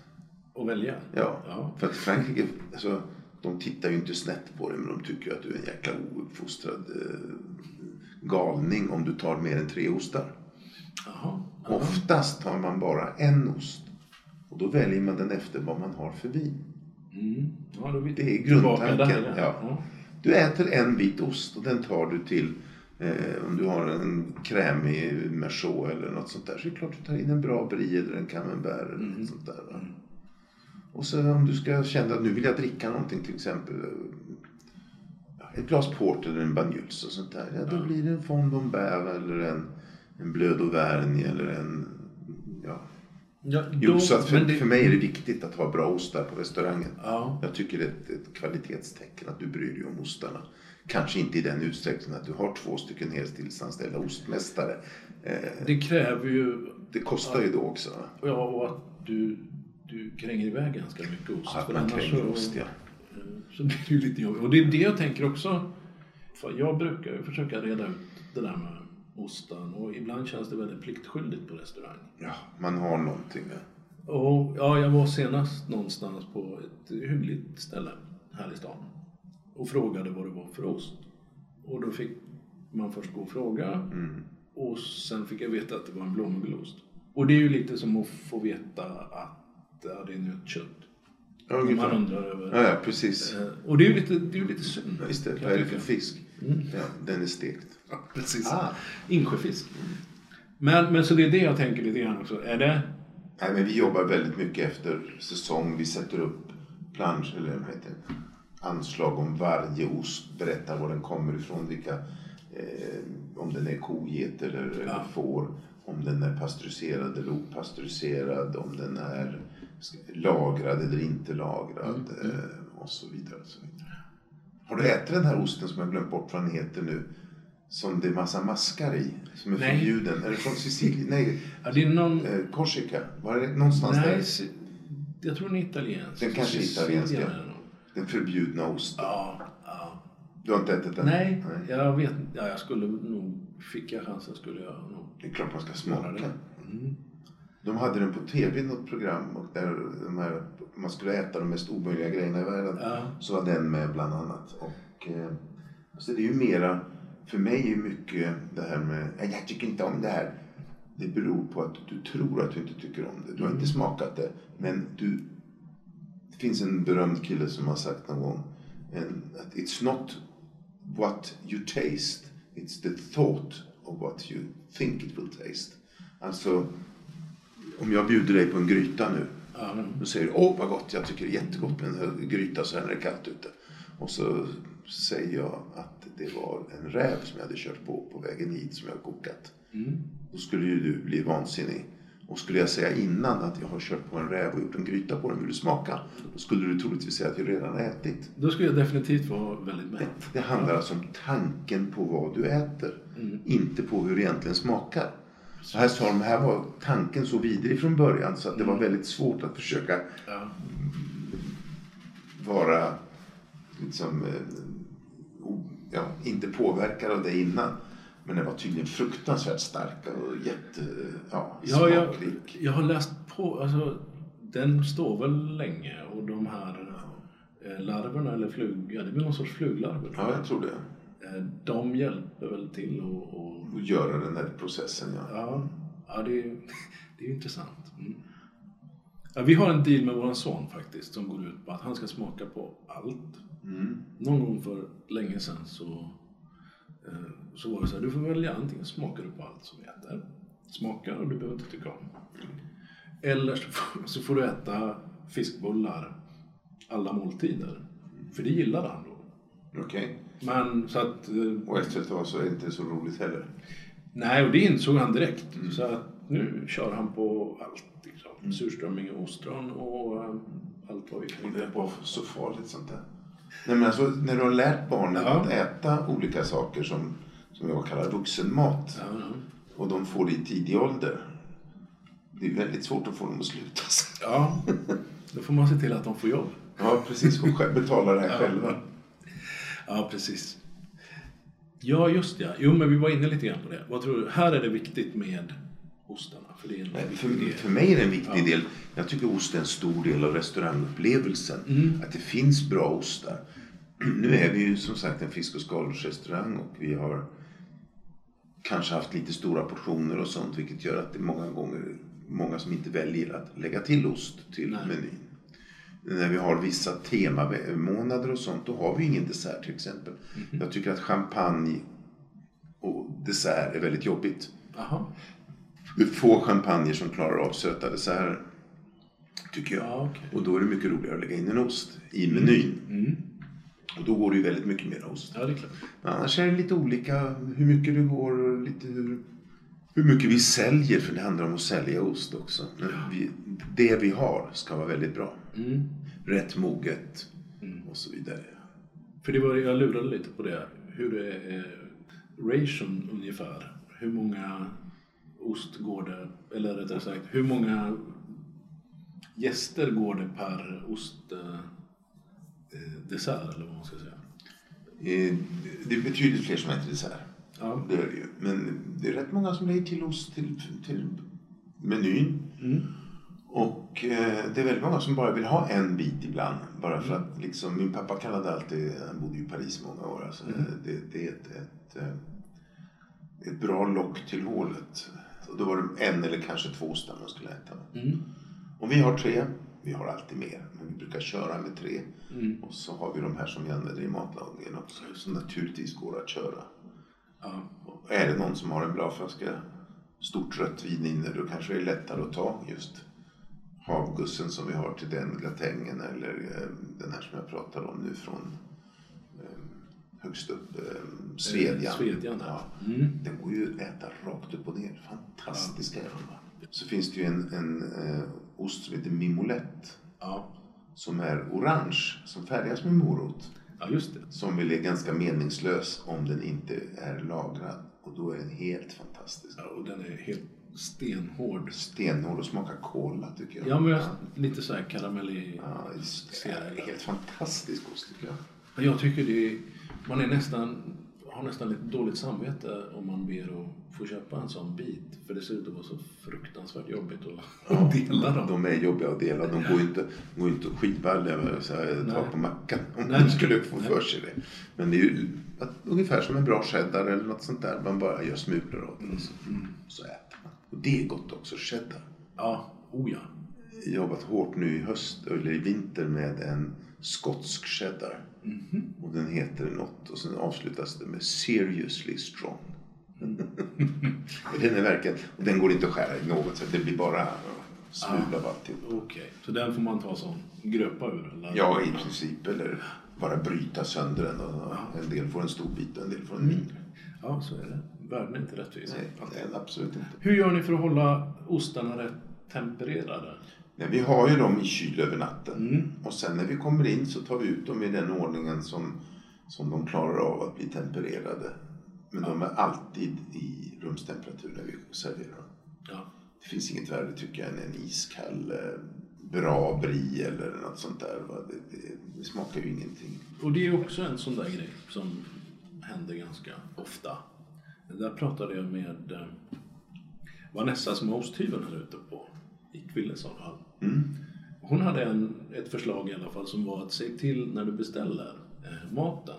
Och välja? Ja, Ja. för att Frankrike, alltså, de tittar ju inte snett på dig men de tycker att du är en jäkla ouppfostrad eh, galning om du tar mer än tre ostar. Jaha. Oftast tar man bara en ost. Och då väljer man den efter vad man har för vin. Mm. Ja, Det är grundtanken. där, Ja. Du äter en bit ost och den tar du till eh, om du har en krämig merceau eller något sånt där så är det klart du tar in en bra brie eller en camembert eller något sånt där. Va? Och så om du ska känna att nu vill jag dricka någonting till exempel ett glas port eller en banjuls och sånt där. Ja, då blir det en fond d'Ambert eller en, en blöd auvergne eller en ja. Ja, Jo, då- så att för, det- för mig är det viktigt att ha bra ostar på restaurangen. Ja. Jag tycker det är ett, ett kvalitetstecken att du bryr dig om ostarna. Kanske inte i den utsträckningen att du har två stycken heltidsanställda ostmästare. Eh, Det kräver ju, det kostar ju då också. ja, och att du, du kränger iväg ganska mycket ost. Att man kränger ost, ja. [laughs] Så blir det ju lite jobbigt. Och det är det jag tänker också. För jag brukar ju försöka reda ut det där med osten. Och ibland känns det väldigt pliktskyldigt på restaurang. Ja, man har någonting. va? Och ja, jag var senast någonstans på ett hyggligt ställe här i stan. Och frågade vad det var för ost. Och då fick man först gå och fråga. Mm. Och sen fick jag veta att det var en blåmögelost. Och det är ju lite som att få veta att det är nötkött. Ja, man undrar över. Ja, ja, precis. Eh, Och det är ju lite, det är lite synd. Ja, Just det, vad är det för fisk? Mm. Ja, den är stekt. [laughs] Ja, precis. Ah. Insjöfisk. Men, men så det är det jag tänker lite grann också. Är det, Nej, men vi jobbar väldigt mycket efter säsong. Vi sätter upp plansch, eller vad heter det? anslag om varje ost. Berättar var den kommer ifrån, vilka, eh, om den är koget eller, eller Ja. får. Om den är pastöriserad eller opastöriserad. Om den är lagrad eller inte lagrad. Mm, Eh, och så vidare. Och så vidare. Har du ätit den här osten som jag glömt bort vad den heter nu? Som det är massa maskar i. Som är Nej. förbjuden. Är det från Sicilien? Nej, Ja, det är någon... eh, Korsika. Var det någonstans nej, där? jag tror den är italiensk. Den kanske är italiensk, ja. Den förbjudna osten. Ja, ja. Du har inte ätit den? Nej, jag vet inte. Ja, jag skulle nog... Fick jag chansen skulle jag nog Det är klart man ska smaka. Mm. De hade den på tv något program och där de här, man skulle äta de mest omöjliga grejerna i världen. Ja. Så var den med bland annat. Och, eh, så det är ju mera, för mig är mycket det här med, "Nej, jag tycker inte om det här. Det beror på att du tror att du inte tycker om det. Du har Mm. inte smakat det. Men du, det finns en berömd kille som har sagt någon gång en, att it's not what you taste, it's the thought of what you think it will taste. Alltså, om jag bjuder dig på en gryta nu men- då säger du, åh vad gott, jag tycker det är jättegott med en gryta så här när det är kallt ute. Och så säger jag att det var en räv som jag hade kört på på vägen hit som jag har kokat. Mm. Då skulle ju du bli vansinnig. Och skulle jag säga innan att jag har kört på en räv och gjort en gryta på den, vill du smaka? Då skulle du troligtvis säga att jag redan har ätit. Då skulle jag definitivt vara väldigt mätt. Det handlar alltså om tanken på vad du äter, inte på hur det egentligen smakar. Här sa de, här var tanken så vidrig från början så att det var väldigt svårt att försöka Ja. vara liksom, eh, ja, inte påverkad av det innan. Men den var tydligen fruktansvärt stark och jätte, ja, Ja, jag, jag har läst på, alltså den står väl länge och de här eh, larverna eller flug, ja det blir någon sorts fluglarver. Ja, jag tror det. De hjälper väl till och, och Och göra den här processen, ja. ja, ja det, är, [laughs] det är intressant. Mm. Ja, vi har en deal med våran son faktiskt som går ut på att han ska smaka på allt. Mm. Någon gång för länge sedan så, eh, så var det så här, du får välja antingen smakar du på allt som vi äter, smakar och du behöver inte tycka om. Eller så får, så får du äta fiskbullar alla måltider. För det gillade han då. Okej. Men så att, eh, Och efter ett så är det inte så roligt heller. nej och det insåg han direkt. Så att nu kör han på allt. Liksom. Surströmming och ostron och eh, allt vad vi kan Det hitta är på. så farligt sånt där. Nej, men alltså, när du har lärt barnen Ja. att äta olika saker som, som jag kallar vuxenmat Ja, ja. och de får det i tidig ålder. Det är väldigt svårt att få dem att sluta. ja, då får man se till att de får jobb. Ja, precis. Och betala det här själva. Ja, precis. Ja, just det. Jo, men vi var inne lite grann på det. Vad tror du? Här är det viktigt med ostarna. För det är en Nej, För, del. för mig är det en viktig del. Jag tycker ost är en stor del av restaurangupplevelsen. Att det finns bra ostar. Nu är vi ju som sagt en fisk och skaldjursrestaurang och vi har kanske haft lite stora portioner och sånt vilket gör att det är många gånger många som inte väljer att lägga till ost till Nej. menyn. När vi har vissa temamånader och sånt då har vi ingen dessert till exempel. Jag tycker att champagne och dessert är väldigt jobbigt. Jaha. Det är få champagner som klarar av söta desserter. Tycker jag. Ja, okej. Och då är det mycket roligare att lägga in en ost i menyn. Mm. Och då går det ju väldigt mycket mer ost. Ja, det är klart. Men annars är det lite olika hur mycket det går och lite hur, hur mycket vi säljer. För det handlar om att sälja ost också. Men vi, det vi har ska vara väldigt bra. Mm. Rätt moget och så vidare. För det var, jag lurade lite på det. Hur är eh, ration ungefär? Hur många ost går det? Eller rättare sagt, hur många gäster går det per ost eh, eh, eller vad man ska säga? Det är betydligt fler som äter dessert. Ja. Det är det ju. Men det är rätt många som lägger till ost till, till menyn. Mm. Och eh, det är väldigt många som bara vill ha en bit ibland. Bara för att liksom, min pappa kallade alltid, han bodde ju i Paris många år. Alltså, det, det är ett, ett, eh, ett bra lock till hålet. Och då var det en eller kanske två ostar man skulle äta. Mm. Och vi har tre. Vi har alltid mer, men vi brukar köra med tre. Mm. Och så har vi de här som vi använder i matlagningen också, som naturligtvis går att köra. Ja. Är det någon som har en bra flaska stort rött vin inne, då kanske det är lättare att ta just havgussen som vi har till den gratängen eller eh, den här som jag pratade om nu från eh, högst upp, eh, Svedjan. Svedjan, ja. Mm. Den går ju att äta rakt upp och ner. Fantastiska är de. Så finns det ju en, en eh, ost som heter Mimolette Ja. som är orange, som färgas med morot. Ja, just det. Som väl är ganska meningslös om den inte är lagrad. Och då är den helt fantastisk. Ja, och den är helt stenhård. Stenhård och smakar kola tycker jag. Ja, men jag, lite så här karamellig. Ja, det är helt fantastisk ost tycker jag. Jag tycker det är, man är nästan, har nästan lite dåligt samvete om man ber att få köpa en sån bit. För det ser ut att vara så fruktansvärt jobbigt att, att [laughs] dela dem. De är jobbiga att dela. De går inte, går inte att skiva eller så här, ta Nej. på mackan om Nej. man skulle få Nej. för sig det. Men det är ju att, ungefär som en bra cheddar eller något sånt där. Man bara gör smulor av det och så, så äter man. Och det är gott också, cheddar. Ja, oh ja. jobbat hårt nu i höst eller i vinter med en skotsk cheddar. Mhm. Och den heter något och sen avslutas det med Seriously Strong. [laughs] den är verkligen, och den går inte att skära i något sätt. Det blir bara smula av allting. Okej, så den får man ta sån gröpa ur? Eller? Ja, i princip. Eller bara bryta sönder den. Och en del får en stor bit och en del får en mindre. Ja, så är det. Världen är inte rättvis. Nej, absolut inte. Hur gör ni för att hålla ostarna rätt tempererade? Nej, vi har ju dem i kyl över natten. Mm. Och sen när vi kommer in så tar vi ut dem i den ordningen som, som de klarar av att bli tempererade. Men de är alltid i rumstemperatur när vi serverar dem. Ja. Det finns inget värre tycker jag än en iskall eh, bra brie eller något sånt där. Det, det, det smakar ju ingenting. Och det är också en sån där grej som händer ganska ofta. Där pratade jag med eh, Vanessa som är osthyveln här ute på i Kvillesholm. Mm. Hon hade en, ett förslag i alla fall som var att se till när du beställer eh, maten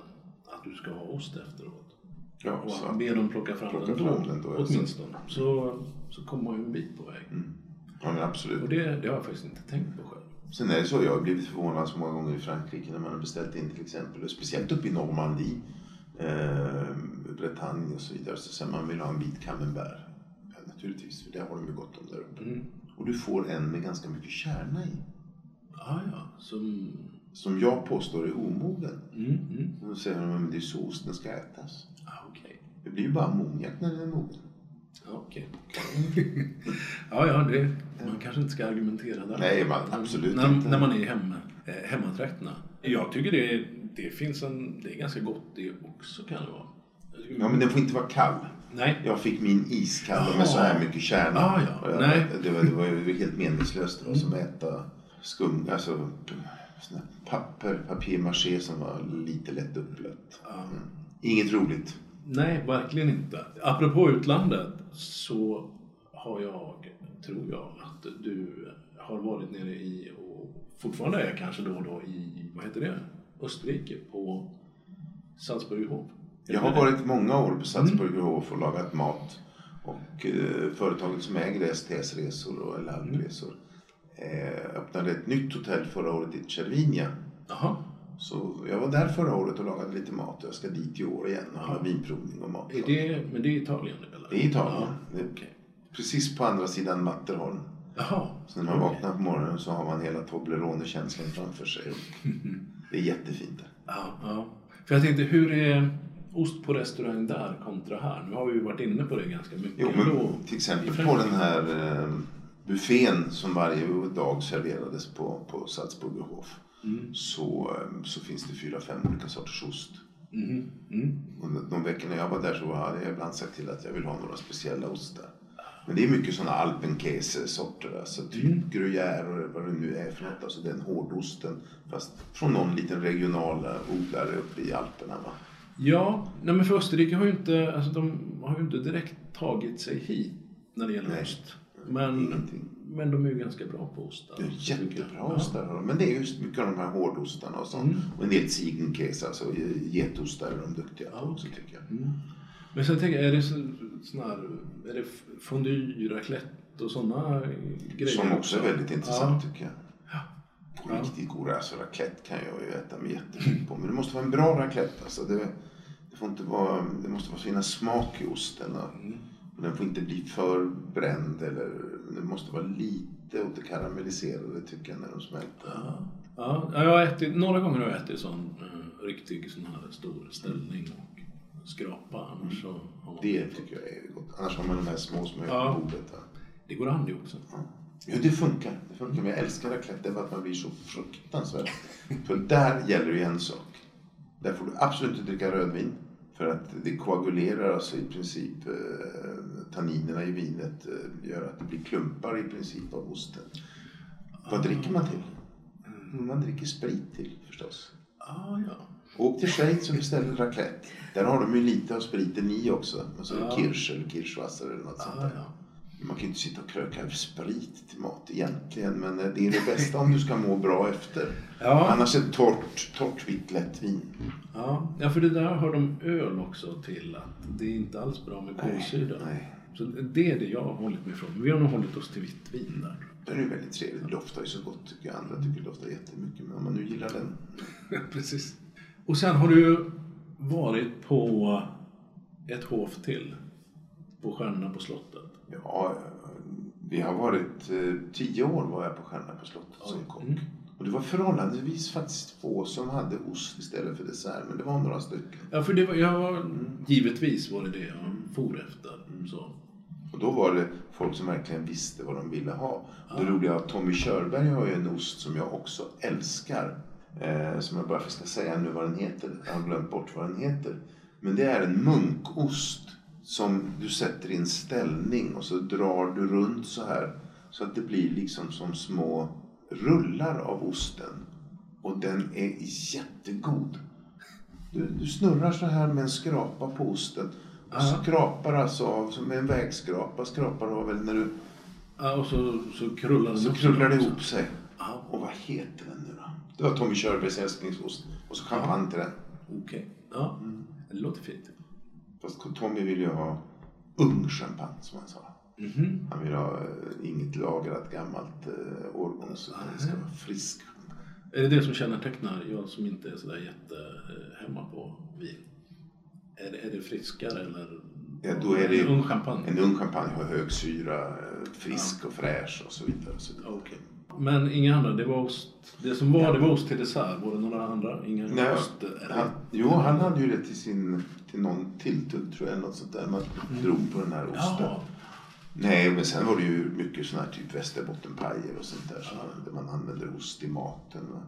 att du ska ha ost efteråt. Ja, Och så. be dem plocka fram Plocka den fram den då, åtminstone. Så, så kommer man ju en bit på väg. ja, men absolut. Och det, det har jag faktiskt inte tänkt på själv. Sen är det så, jag har blivit förvånad så många gånger i Frankrike när man har beställt in till exempel, och speciellt uppe i Normandie, eh, Bretagne och så vidare, så säger man vill ha en bit camembert. Ja, naturligtvis, för det har de ju gott om där uppe. Mm. Och du får en med ganska mycket kärna i, Ah, ja, som... som jag påstår är omogen. Mm, mm. Och då säger de, men det är så osten ska ätas. Ah, okej. Det blir ju bara ammoniak när den är mogen. Ja, okej. [laughs] ja, ja, det, man kanske inte ska argumentera där. Nej, man- absolut när, inte. När man är hemma, eh, hemmatrakterna. Jag tycker det, det finns en, det är ganska gott det också kan det vara. Ja, men den får inte vara kall. Nej. Jag fick min iskall med så här mycket kärna. Ah, ja. Jag, Nej. Det, var, det var ju helt meningslöst. Det var som att äta skum, alltså papper, papier-maché som var lite lätt uppblött. Mm. Inget roligt. Nej, verkligen inte. Apropå utlandet så har jag, tror jag, att du har varit nere i och fortfarande är kanske då och då i, vad heter det, Österrike på Salzburghof. Jag har varit många år på Salzburgerhof och lagat mat. Och eh, företaget som äger STS Resor och eller Alpresor eh, öppnade ett nytt hotell förra året i Cervinia. Jaha. Så jag var där förra året och lagade lite mat och jag ska dit i år igen och ha vinprovning och mat. Är det, men det är Italien eller? Det är Italien. Ja, okej. Precis på andra sidan Matterholm. Jaha. Så när man Okej. vaknar på morgonen så har man hela Toblerone-känslan framför sig. [laughs] Det är jättefint där. Ja, ja. För jag tänkte, hur är ost på restaurang där kontra här? Nu har vi ju varit inne på det ganska mycket. Jo, men till exempel på den här eh, buffén som varje dag serverades på, på Salzburgerhof Mm. så, eh, så finns det fyra, fem olika sorters ost. Mm. Mm. Och de veckorna jag var där så hade jag ibland sagt till att jag vill ha några speciella ostar. Men det är mycket sådana alpenkäse-sorter, alltså typ Mm. gruyère och vad det nu är för något. Alltså den hårdosten, fast från någon liten regional odlare uppe i Alperna. Va? Ja, nej men för Österrike har ju inte, alltså de har ju inte direkt tagit sig hit när det gäller Nej. ost. Men, Ingenting. men de är ju ganska bra på ostar. Jag. jättebra Ja. ostar. de. Men det är just mycket av de här hårdostarna och sånt. Mm. Och en del ziegenkäse, alltså getostar är de duktiga på Ja, också okej. tycker jag. Mm. Men sen tänker jag, är det så, sån här, är det fondue, raclette och sådana grejer? Som också är väldigt intressant tycker jag. Ja. Ja. riktigt god alltså, raclette kan jag ju äta mig jättemycket på. Men det måste vara en bra raclette. Alltså det, det, får inte vara, det måste vara finnas smak i osten. Och Mm. Och den får inte bli för bränd eller den måste vara lite åt det karamelliserade tycker jag när de smälter. Ja, ja jag har ätit, några gånger har jag ätit sån uh, riktig sån här stor ställning och skrapa. Annars så har man... Det tycker jag är gott. Annars har man de här små som är Ja. på bordet. Ja. Det går an det också. Jo, det funkar. Det funkar. Men jag älskar raclette. Det bara att man blir så fruktansvärt. För där gäller ju en sak. Där får du absolut inte dricka rödvin. För att det koagulerar alltså i princip eh, tanninerna i vinet eh, gör att det blir klumpar i princip av osten. Vad dricker man till? Man dricker sprit till förstås. Ah, ja. Åk till Schweiz och beställ raclette. Där har de ju lite av spriten i också. Alltså Ja. kirsch eller kirschwasser eller något sånt Ah, där. ja. Man kan ju inte sitta och kröka sprit till mat egentligen. Men eh, det är det bästa om du ska må bra efter. Ja. Annars ett torrt, torrt vitt lättvin. Ja. ja, för det där har de öl också till att det är inte alls bra med kolsyra. Så det är det jag har hållit mig ifrån. Vi har nog hållit oss till vitt vin där. Den är ju väldigt trevlig. Det doftar ju så gott tycker jag. Andra tycker det doftar jättemycket. Men om man nu gillar den. [laughs] Precis. Och sen har du ju varit på ett hov till. På Stjärnorna på slottet. Ja, vi har varit... Eh, tio år var jag på Stjärna på slottet som kock. Mm. Och det var förhållandevis faktiskt få som hade ost istället för dessert. Men det var några stycken. Ja, för det var, jag var, givetvis var det det jag for efter. Så. Och då var det folk som verkligen visste vad de ville ha. Det roliga är att Tommy Körberg har ju en ost som jag också älskar. Eh, som jag bara ska säga nu vad den heter. Jag har glömt bort vad den heter. Men det är en munkost som du sätter i en ställning och så drar du runt så här. Så att det blir liksom som små rullar av osten. Och den är jättegod. Du, du snurrar så här med en skrapa på osten. Och Ja. skrapar alltså av, som med en vägskrapa skrapar av eller när du Ja, och så, så krullar den så krullar det ihop sig. Ja, Och vad heter den nu då? Det var Tommy Körbergs älsklingsost. Och så champagne till den. okej. Ja, det låter fint. Fast Tommy ville ju ha ung champagne som han sa. Mhm. Han vill ha eh, inget lagrat gammalt eh, årgångs utan det ska vara frisk. Är det det som kännetecknar jag som inte är sådär jätte eh, hemma på vin? Är är det friskare eller? Ja, då är det En ung champagne? En ung champagne har hög syra, eh, frisk och fräsch och så vidare. Och så vidare. Okej. Men inga andra, det var ost. Det som var, det var ost till dessert. Var det några andra? Inga Nej, ost? han, jo, han hade ju det till, sin, till någon tilltugg tror jag, något sånt där. Man drog på den här osten. Jaha. Nej, men sen var det ju mycket sån här typ västerbottenpajer och sånt där. Så där man använder ost i maten. Va?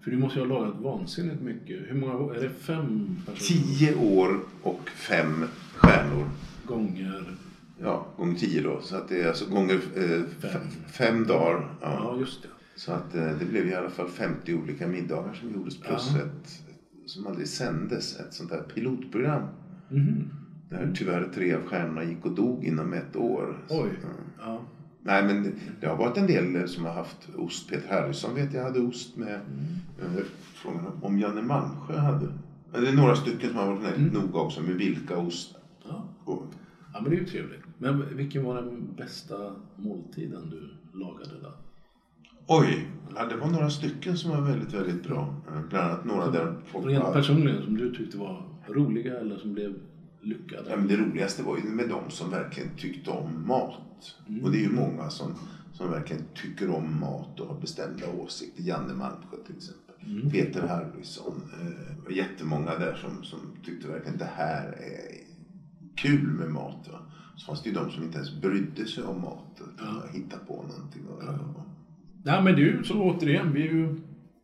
För du måste ju ha lagat vansinnigt mycket. Hur många, är det fem personer? Tio år och fem stjärnor. gånger? Ja, gånger tio då. Så att det är alltså gånger eh, Fem. fem. fem dagar. Ja. Ja, just det. Så att eh, det blev i alla fall 50 olika middagar som gjordes. Plus Ja. ett, som aldrig sändes, ett sånt här pilotprogram. Mhm. Där tyvärr tre av stjärnorna gick och dog inom ett år. Så, Oj. ja. Ja. Nej, men det, det har varit en del eh, som har haft ost. Peter Harrison vet jag hade ost med. Mm. Eh, Frågan om- Janne Malmsjö hade. Det är några stycken som har varit väldigt Mm. noga också med vilka ost. Ja. Och, ja, men det är ju trevligt. Men vilken var den bästa måltiden du lagade där? Oj, ja, det var några stycken som var väldigt, väldigt bra. Eh, Bland annat några där folk Rent var... personligen som du tyckte var roliga eller som blev lyckade? Ja, men det roligaste var ju med de som verkligen tyckte om mat. Och det är ju många som, som verkligen tycker om mat och har bestämda åsikter. Janne Malmsjö till exempel. Peter Harrison. Eh, och jättemånga där som, som tyckte verkligen det här är kul med mat. Va? Så fanns det ju de som inte ens brydde sig om mat. Utan Ja. hittade på någonting. Och, och, Ja, men det är ju så återigen, vi är ju,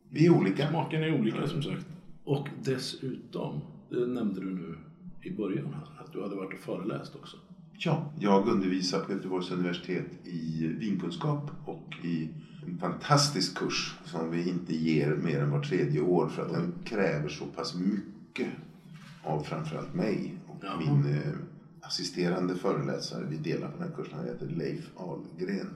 vi är olika. smaken är olika som sagt. Och dessutom, det nämnde du nu i början här, att du hade varit och föreläst också. Ja, jag undervisar på Göteborgs universitet i vinkunskap och i en fantastisk kurs som vi inte ger mer än var tredje år för att den kräver så pass mycket av framförallt mig och Jaha. min eh, assisterande föreläsare. Vi delar på den här kursen, han heter Leif Ahlgren.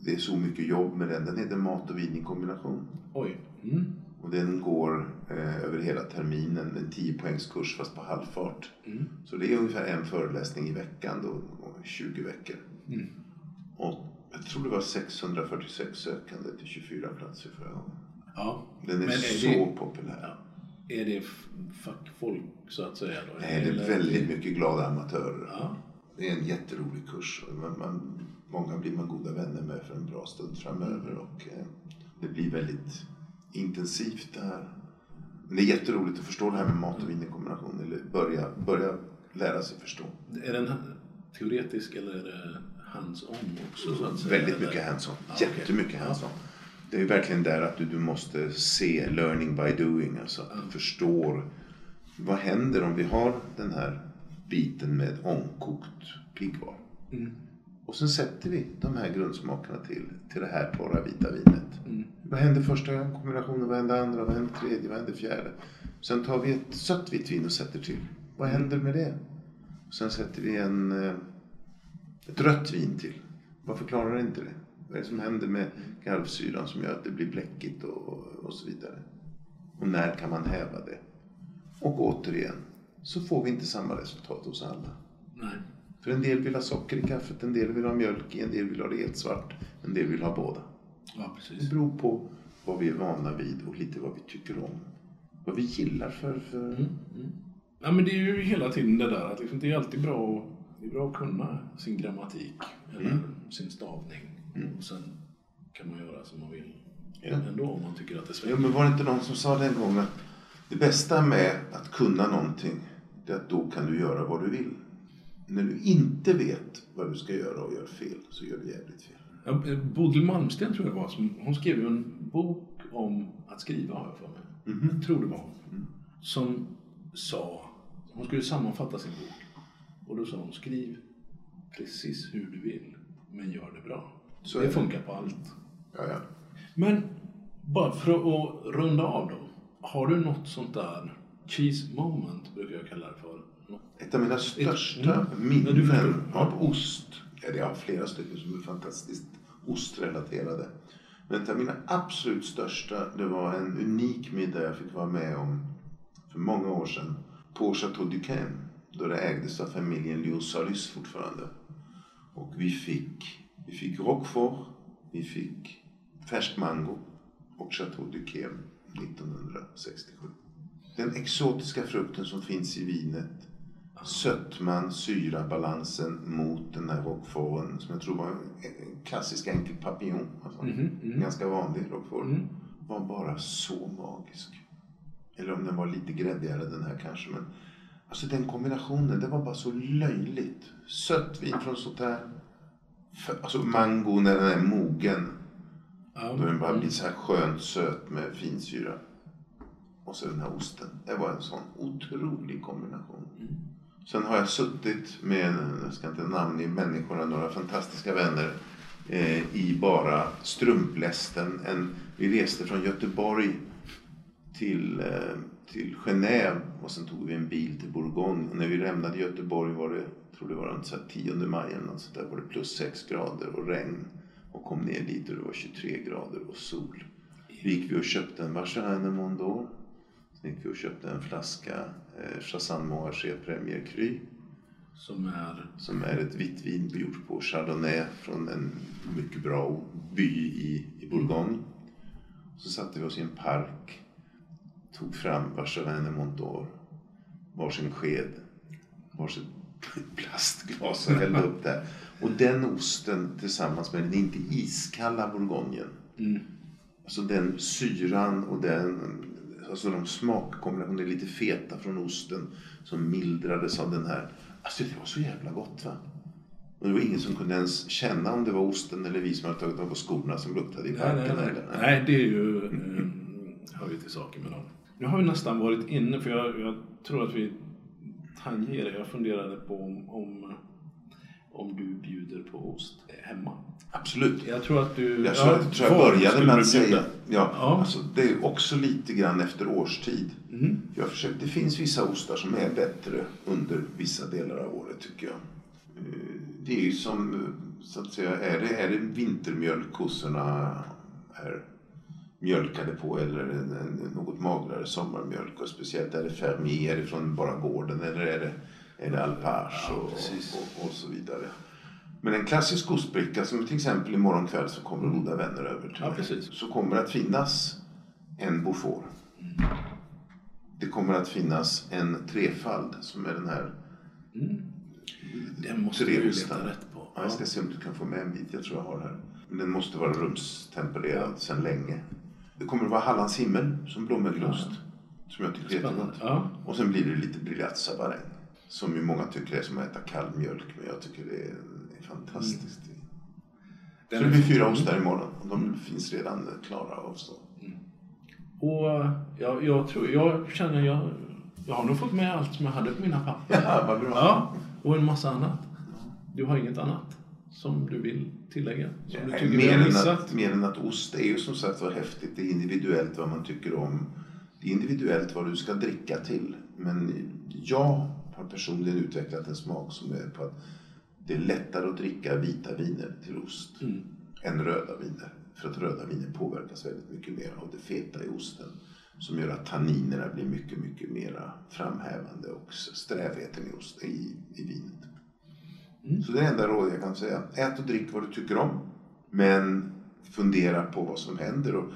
Det är så mycket jobb med den. Den heter Mat och vin i kombination. Oj. Mm. Och den går eh, över hela terminen, en 10 poängs kurs fast på halvfart. Mm. Så det är ungefär en föreläsning i veckan då, och 20 veckor. Mm. Och jag tror det var 646 sökande till 24 platser förra gången. Ja. Den är, Men så det, populär. ja. Är det fackfolk så att säga? Då? Nej, det är väldigt mycket glada amatörer. Ja. det är en jätterolig kurs. Man, man, många blir man goda vänner med för en bra stund framöver och eh, det blir väldigt intensivt det här. Men det är jätteroligt att förstå det här med mat och vin i kombination, eller börja, börja lära sig förstå. Är den teoretisk eller är det hands-on också? Så att säga? Väldigt Eller- mycket hands-on. Okej. Jättemycket hands-on. Det är verkligen där att du, du måste se learning by doing. Alltså att du förstår vad händer om vi har den här biten med ångkokt piggvar. Mm. Och sen sätter vi de här grundsmakerna till, till det här torra vita vinet. Mm. Vad händer första kombinationen? Vad händer andra? Vad händer tredje? Vad händer fjärde? Sen tar vi ett sött vitt vin och sätter till. Vad händer med det? Sen sätter vi en, eh, ett rött vin till. Varför klarar det inte det? Vad är det som händer med garvsyran som gör att det blir bläckigt och, och så vidare? Och när kan man häva det? Och återigen, så får vi inte samma resultat hos alla. Nej. För en del vill ha socker i kaffet, en del vill ha mjölk i, en del vill ha det helt svart, en del vill ha båda. Ja, Det precis. beror på vad vi är vana vid och lite vad vi tycker om. Vad vi gillar för... för... Mm. Mm. Ja, men det är ju hela tiden det där att liksom, det är alltid bra att, det är bra att kunna sin grammatik eller Mm. sin stavning. Och sen kan man göra som man vill Ja. ändå om man tycker att det är Jo, svårt. men var det inte någon som sa den gången att det bästa med att kunna någonting, det är att då kan du göra vad du vill. När du inte vet vad du ska göra och gör fel, så gör du jävligt fel. Ja, eh, Bodil Malmsten tror jag det var, som, hon skrev en bok om att skriva har jag för mig. Mhm. Jag tror det var hon. Som sa, hon skulle sammanfatta sin bok. Och då sa hon, skriv precis hur du vill, men gör det bra. Så det. funkar på allt. Ja, ja. Men bara för att runda av då. Har du något sånt där cheese moment, brukar jag kalla det för. Ett av mina största Mm. Minnen av ost, ja, jag har flera stycken som är fantastiskt ostrelaterade. Men ett av mina absolut största, det var en unik middag jag fick vara med om för många år sedan på Chateau Duquesne. Då det ägdes av familjen Liosalis fortfarande. Och vi fick, vi fick Roquefort, vi fick färsk mango och Chateau Duquesne 1967. Den exotiska frukten som finns i vinet sötman, syrabalansen mot den här roqueforten som jag tror var en klassisk enkel papillon. Alltså, mm. Ganska vanlig roquefort. Mm. Var bara så magisk. Eller om den var lite gräddigare den här kanske. Men alltså den kombinationen, det var bara så löjligt. Sött vin från sånt här. Alltså mango när den är mogen. Ja. Då den bara blir så här skönt söt med finsyra. Och så den här osten. Det var en sån otrolig kombination. Sen har jag suttit med, jag ska inte namnge människorna, några fantastiska vänner eh, i bara strumplästen. En, vi reste från Göteborg till, eh, till Genève och sen tog vi en bil till Bourgogne. Och när vi lämnade Göteborg var det, jag tror det var runt 10 maj eller något sånt där, var det plus 6 grader och regn. Och kom ner dit och det var 23 grader och sol. Då gick vi och köpte en Vacherin Mondor. Gick vi och köpte en flaska eh, Chassagne Montrachet Premier Cru. Som är... Som är ett vitt vin gjort på Chardonnay från en mycket bra by i, i Bourgogne. Så satte vi oss i en park. Tog fram Vacherin Mondor. Varsin sked. Varsitt [laughs] plastglas och hällde upp det. Och den osten tillsammans med den inte iskalla bourgognen. Mm. Alltså den syran och den, alltså de smakkombinationerna, lite feta från osten som mildrades av den här. Alltså det var så jävla gott va. Och det var ingen som kunde ens känna om det var osten eller vi som hade tagit av på skorna som luktade i Nej, parken. nej, nej. eller- nej, det är ju... Eh, hör ju till saken med dem. Nu har vi nästan varit inne, för jag, jag tror att vi tangerar. Jag funderade på om, om, om du bjuder på ost hemma. Absolut. Jag tror att du... Jag tror, ja, tror jag började med att säga, ja, Ja. Alltså, det är också lite grann efter årstid. Mm. Jag försöker, det finns vissa ostar som är bättre under vissa delar av året tycker jag. Eh, Det är ju som, eh, så att säga, är det, är det vintermjölk kossorna är mjölkade på eller en, en, något magrare sommarmjölk och speciellt är det fermier från bara gården eller är det, är det alpage Ja, och, och, och så vidare. Men en klassisk ostbricka som till exempel imorgon kväll så kommer goda vänner över till Ja, mig. precis. Så kommer det att finnas en Beaufort. Det kommer att finnas en trefald som är den här Mm. Den måste du leta rätt på. Ja, jag ska se om du kan få med en bit. Jag tror jag har här. Men den måste vara rumstempererad sedan länge. Det kommer att vara Hallands himmel som blåmögelost. Som jag tycker är jättegott. Ja. Och sen blir det lite brillatsabaräng. Som ju många tycker är som att äta kall mjölk. Men jag tycker det är, fantastiskt. Den Så det blir fyra ostar imorgon. Och de finns redan klara att avstå. Och eh, jag, jag tror, jag känner jag, jag har nog fått med allt som jag hade på mina papper. Ja, vad bra. Ja, och en massa annat. Du har inget annat som du vill tillägga? Som du Nej, tycker mer, än att, mer än att ost är ju som sagt var häftigt. Det är individuellt vad man tycker om. Det är individuellt vad du ska dricka till. Men jag har personligen utvecklat en smak som är på att det är lättare att dricka vita viner till ost Mm. än röda viner. För att röda viner påverkas väldigt mycket mer av det feta i osten. Som gör att tanninerna blir mycket, mycket mera framhävande och strävheten i, ost, i, i vinet. Mm. Så det är enda rådet jag kan säga. Ät och drick vad du tycker om. Men fundera på vad som händer och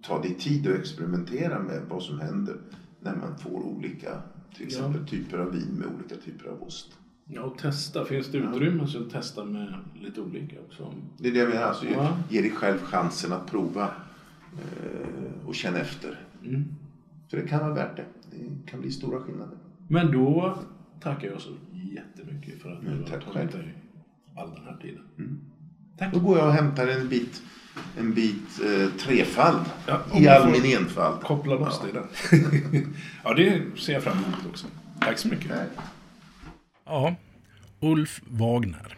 ta dig tid att experimentera med vad som händer när man får olika till exempel typer av vin med olika typer av ost. Ja, och testa. Finns det utrymme så testa med lite olika också. Det är det jag menar. Alltså, Ja. Ge dig själv chansen att prova eh, och känna efter. Mm. För det kan vara värt det. Det kan bli stora skillnader. Men då tackar jag så jättemycket för att du Mm, har tagit dig all den här tiden. Mm. Tack. Då går jag och hämtar en bit, en bit eh, trefald Ja, i all min enfald. Koppla loss Ja. dig där. [laughs] ja, det ser jag fram emot också. Tack så mycket. Nej. Ja, Ulf Wagner.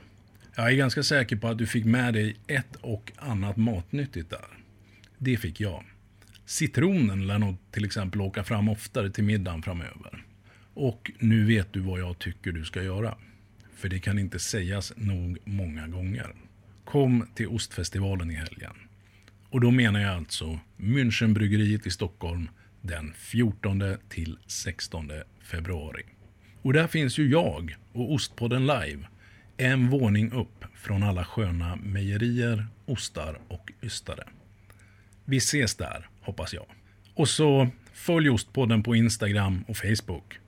Jag är ganska säker på att du fick med dig ett och annat matnyttigt där. Det fick jag. Citronen lär nog till exempel åka fram oftare till middagen framöver. Och nu vet du vad jag tycker du ska göra. För det kan inte sägas nog många gånger. Kom till Ostfestivalen i helgen. Och då menar jag alltså Münchenbryggeriet i Stockholm den 14 till 16 februari. Och där finns ju jag och Ostpodden Live en våning upp från alla sköna mejerier, ostar och ystare. Vi ses där, hoppas jag. Och så följ Ostpodden på Instagram och Facebook.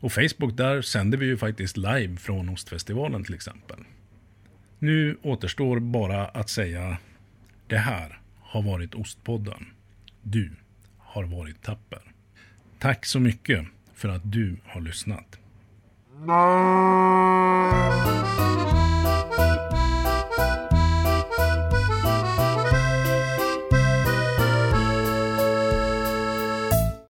Och Facebook, där sänder vi ju faktiskt live från Ostfestivalen till exempel. Nu återstår bara att säga det här har varit Ostpodden. Du har varit tapper. Tack så mycket för att du har lyssnat. No.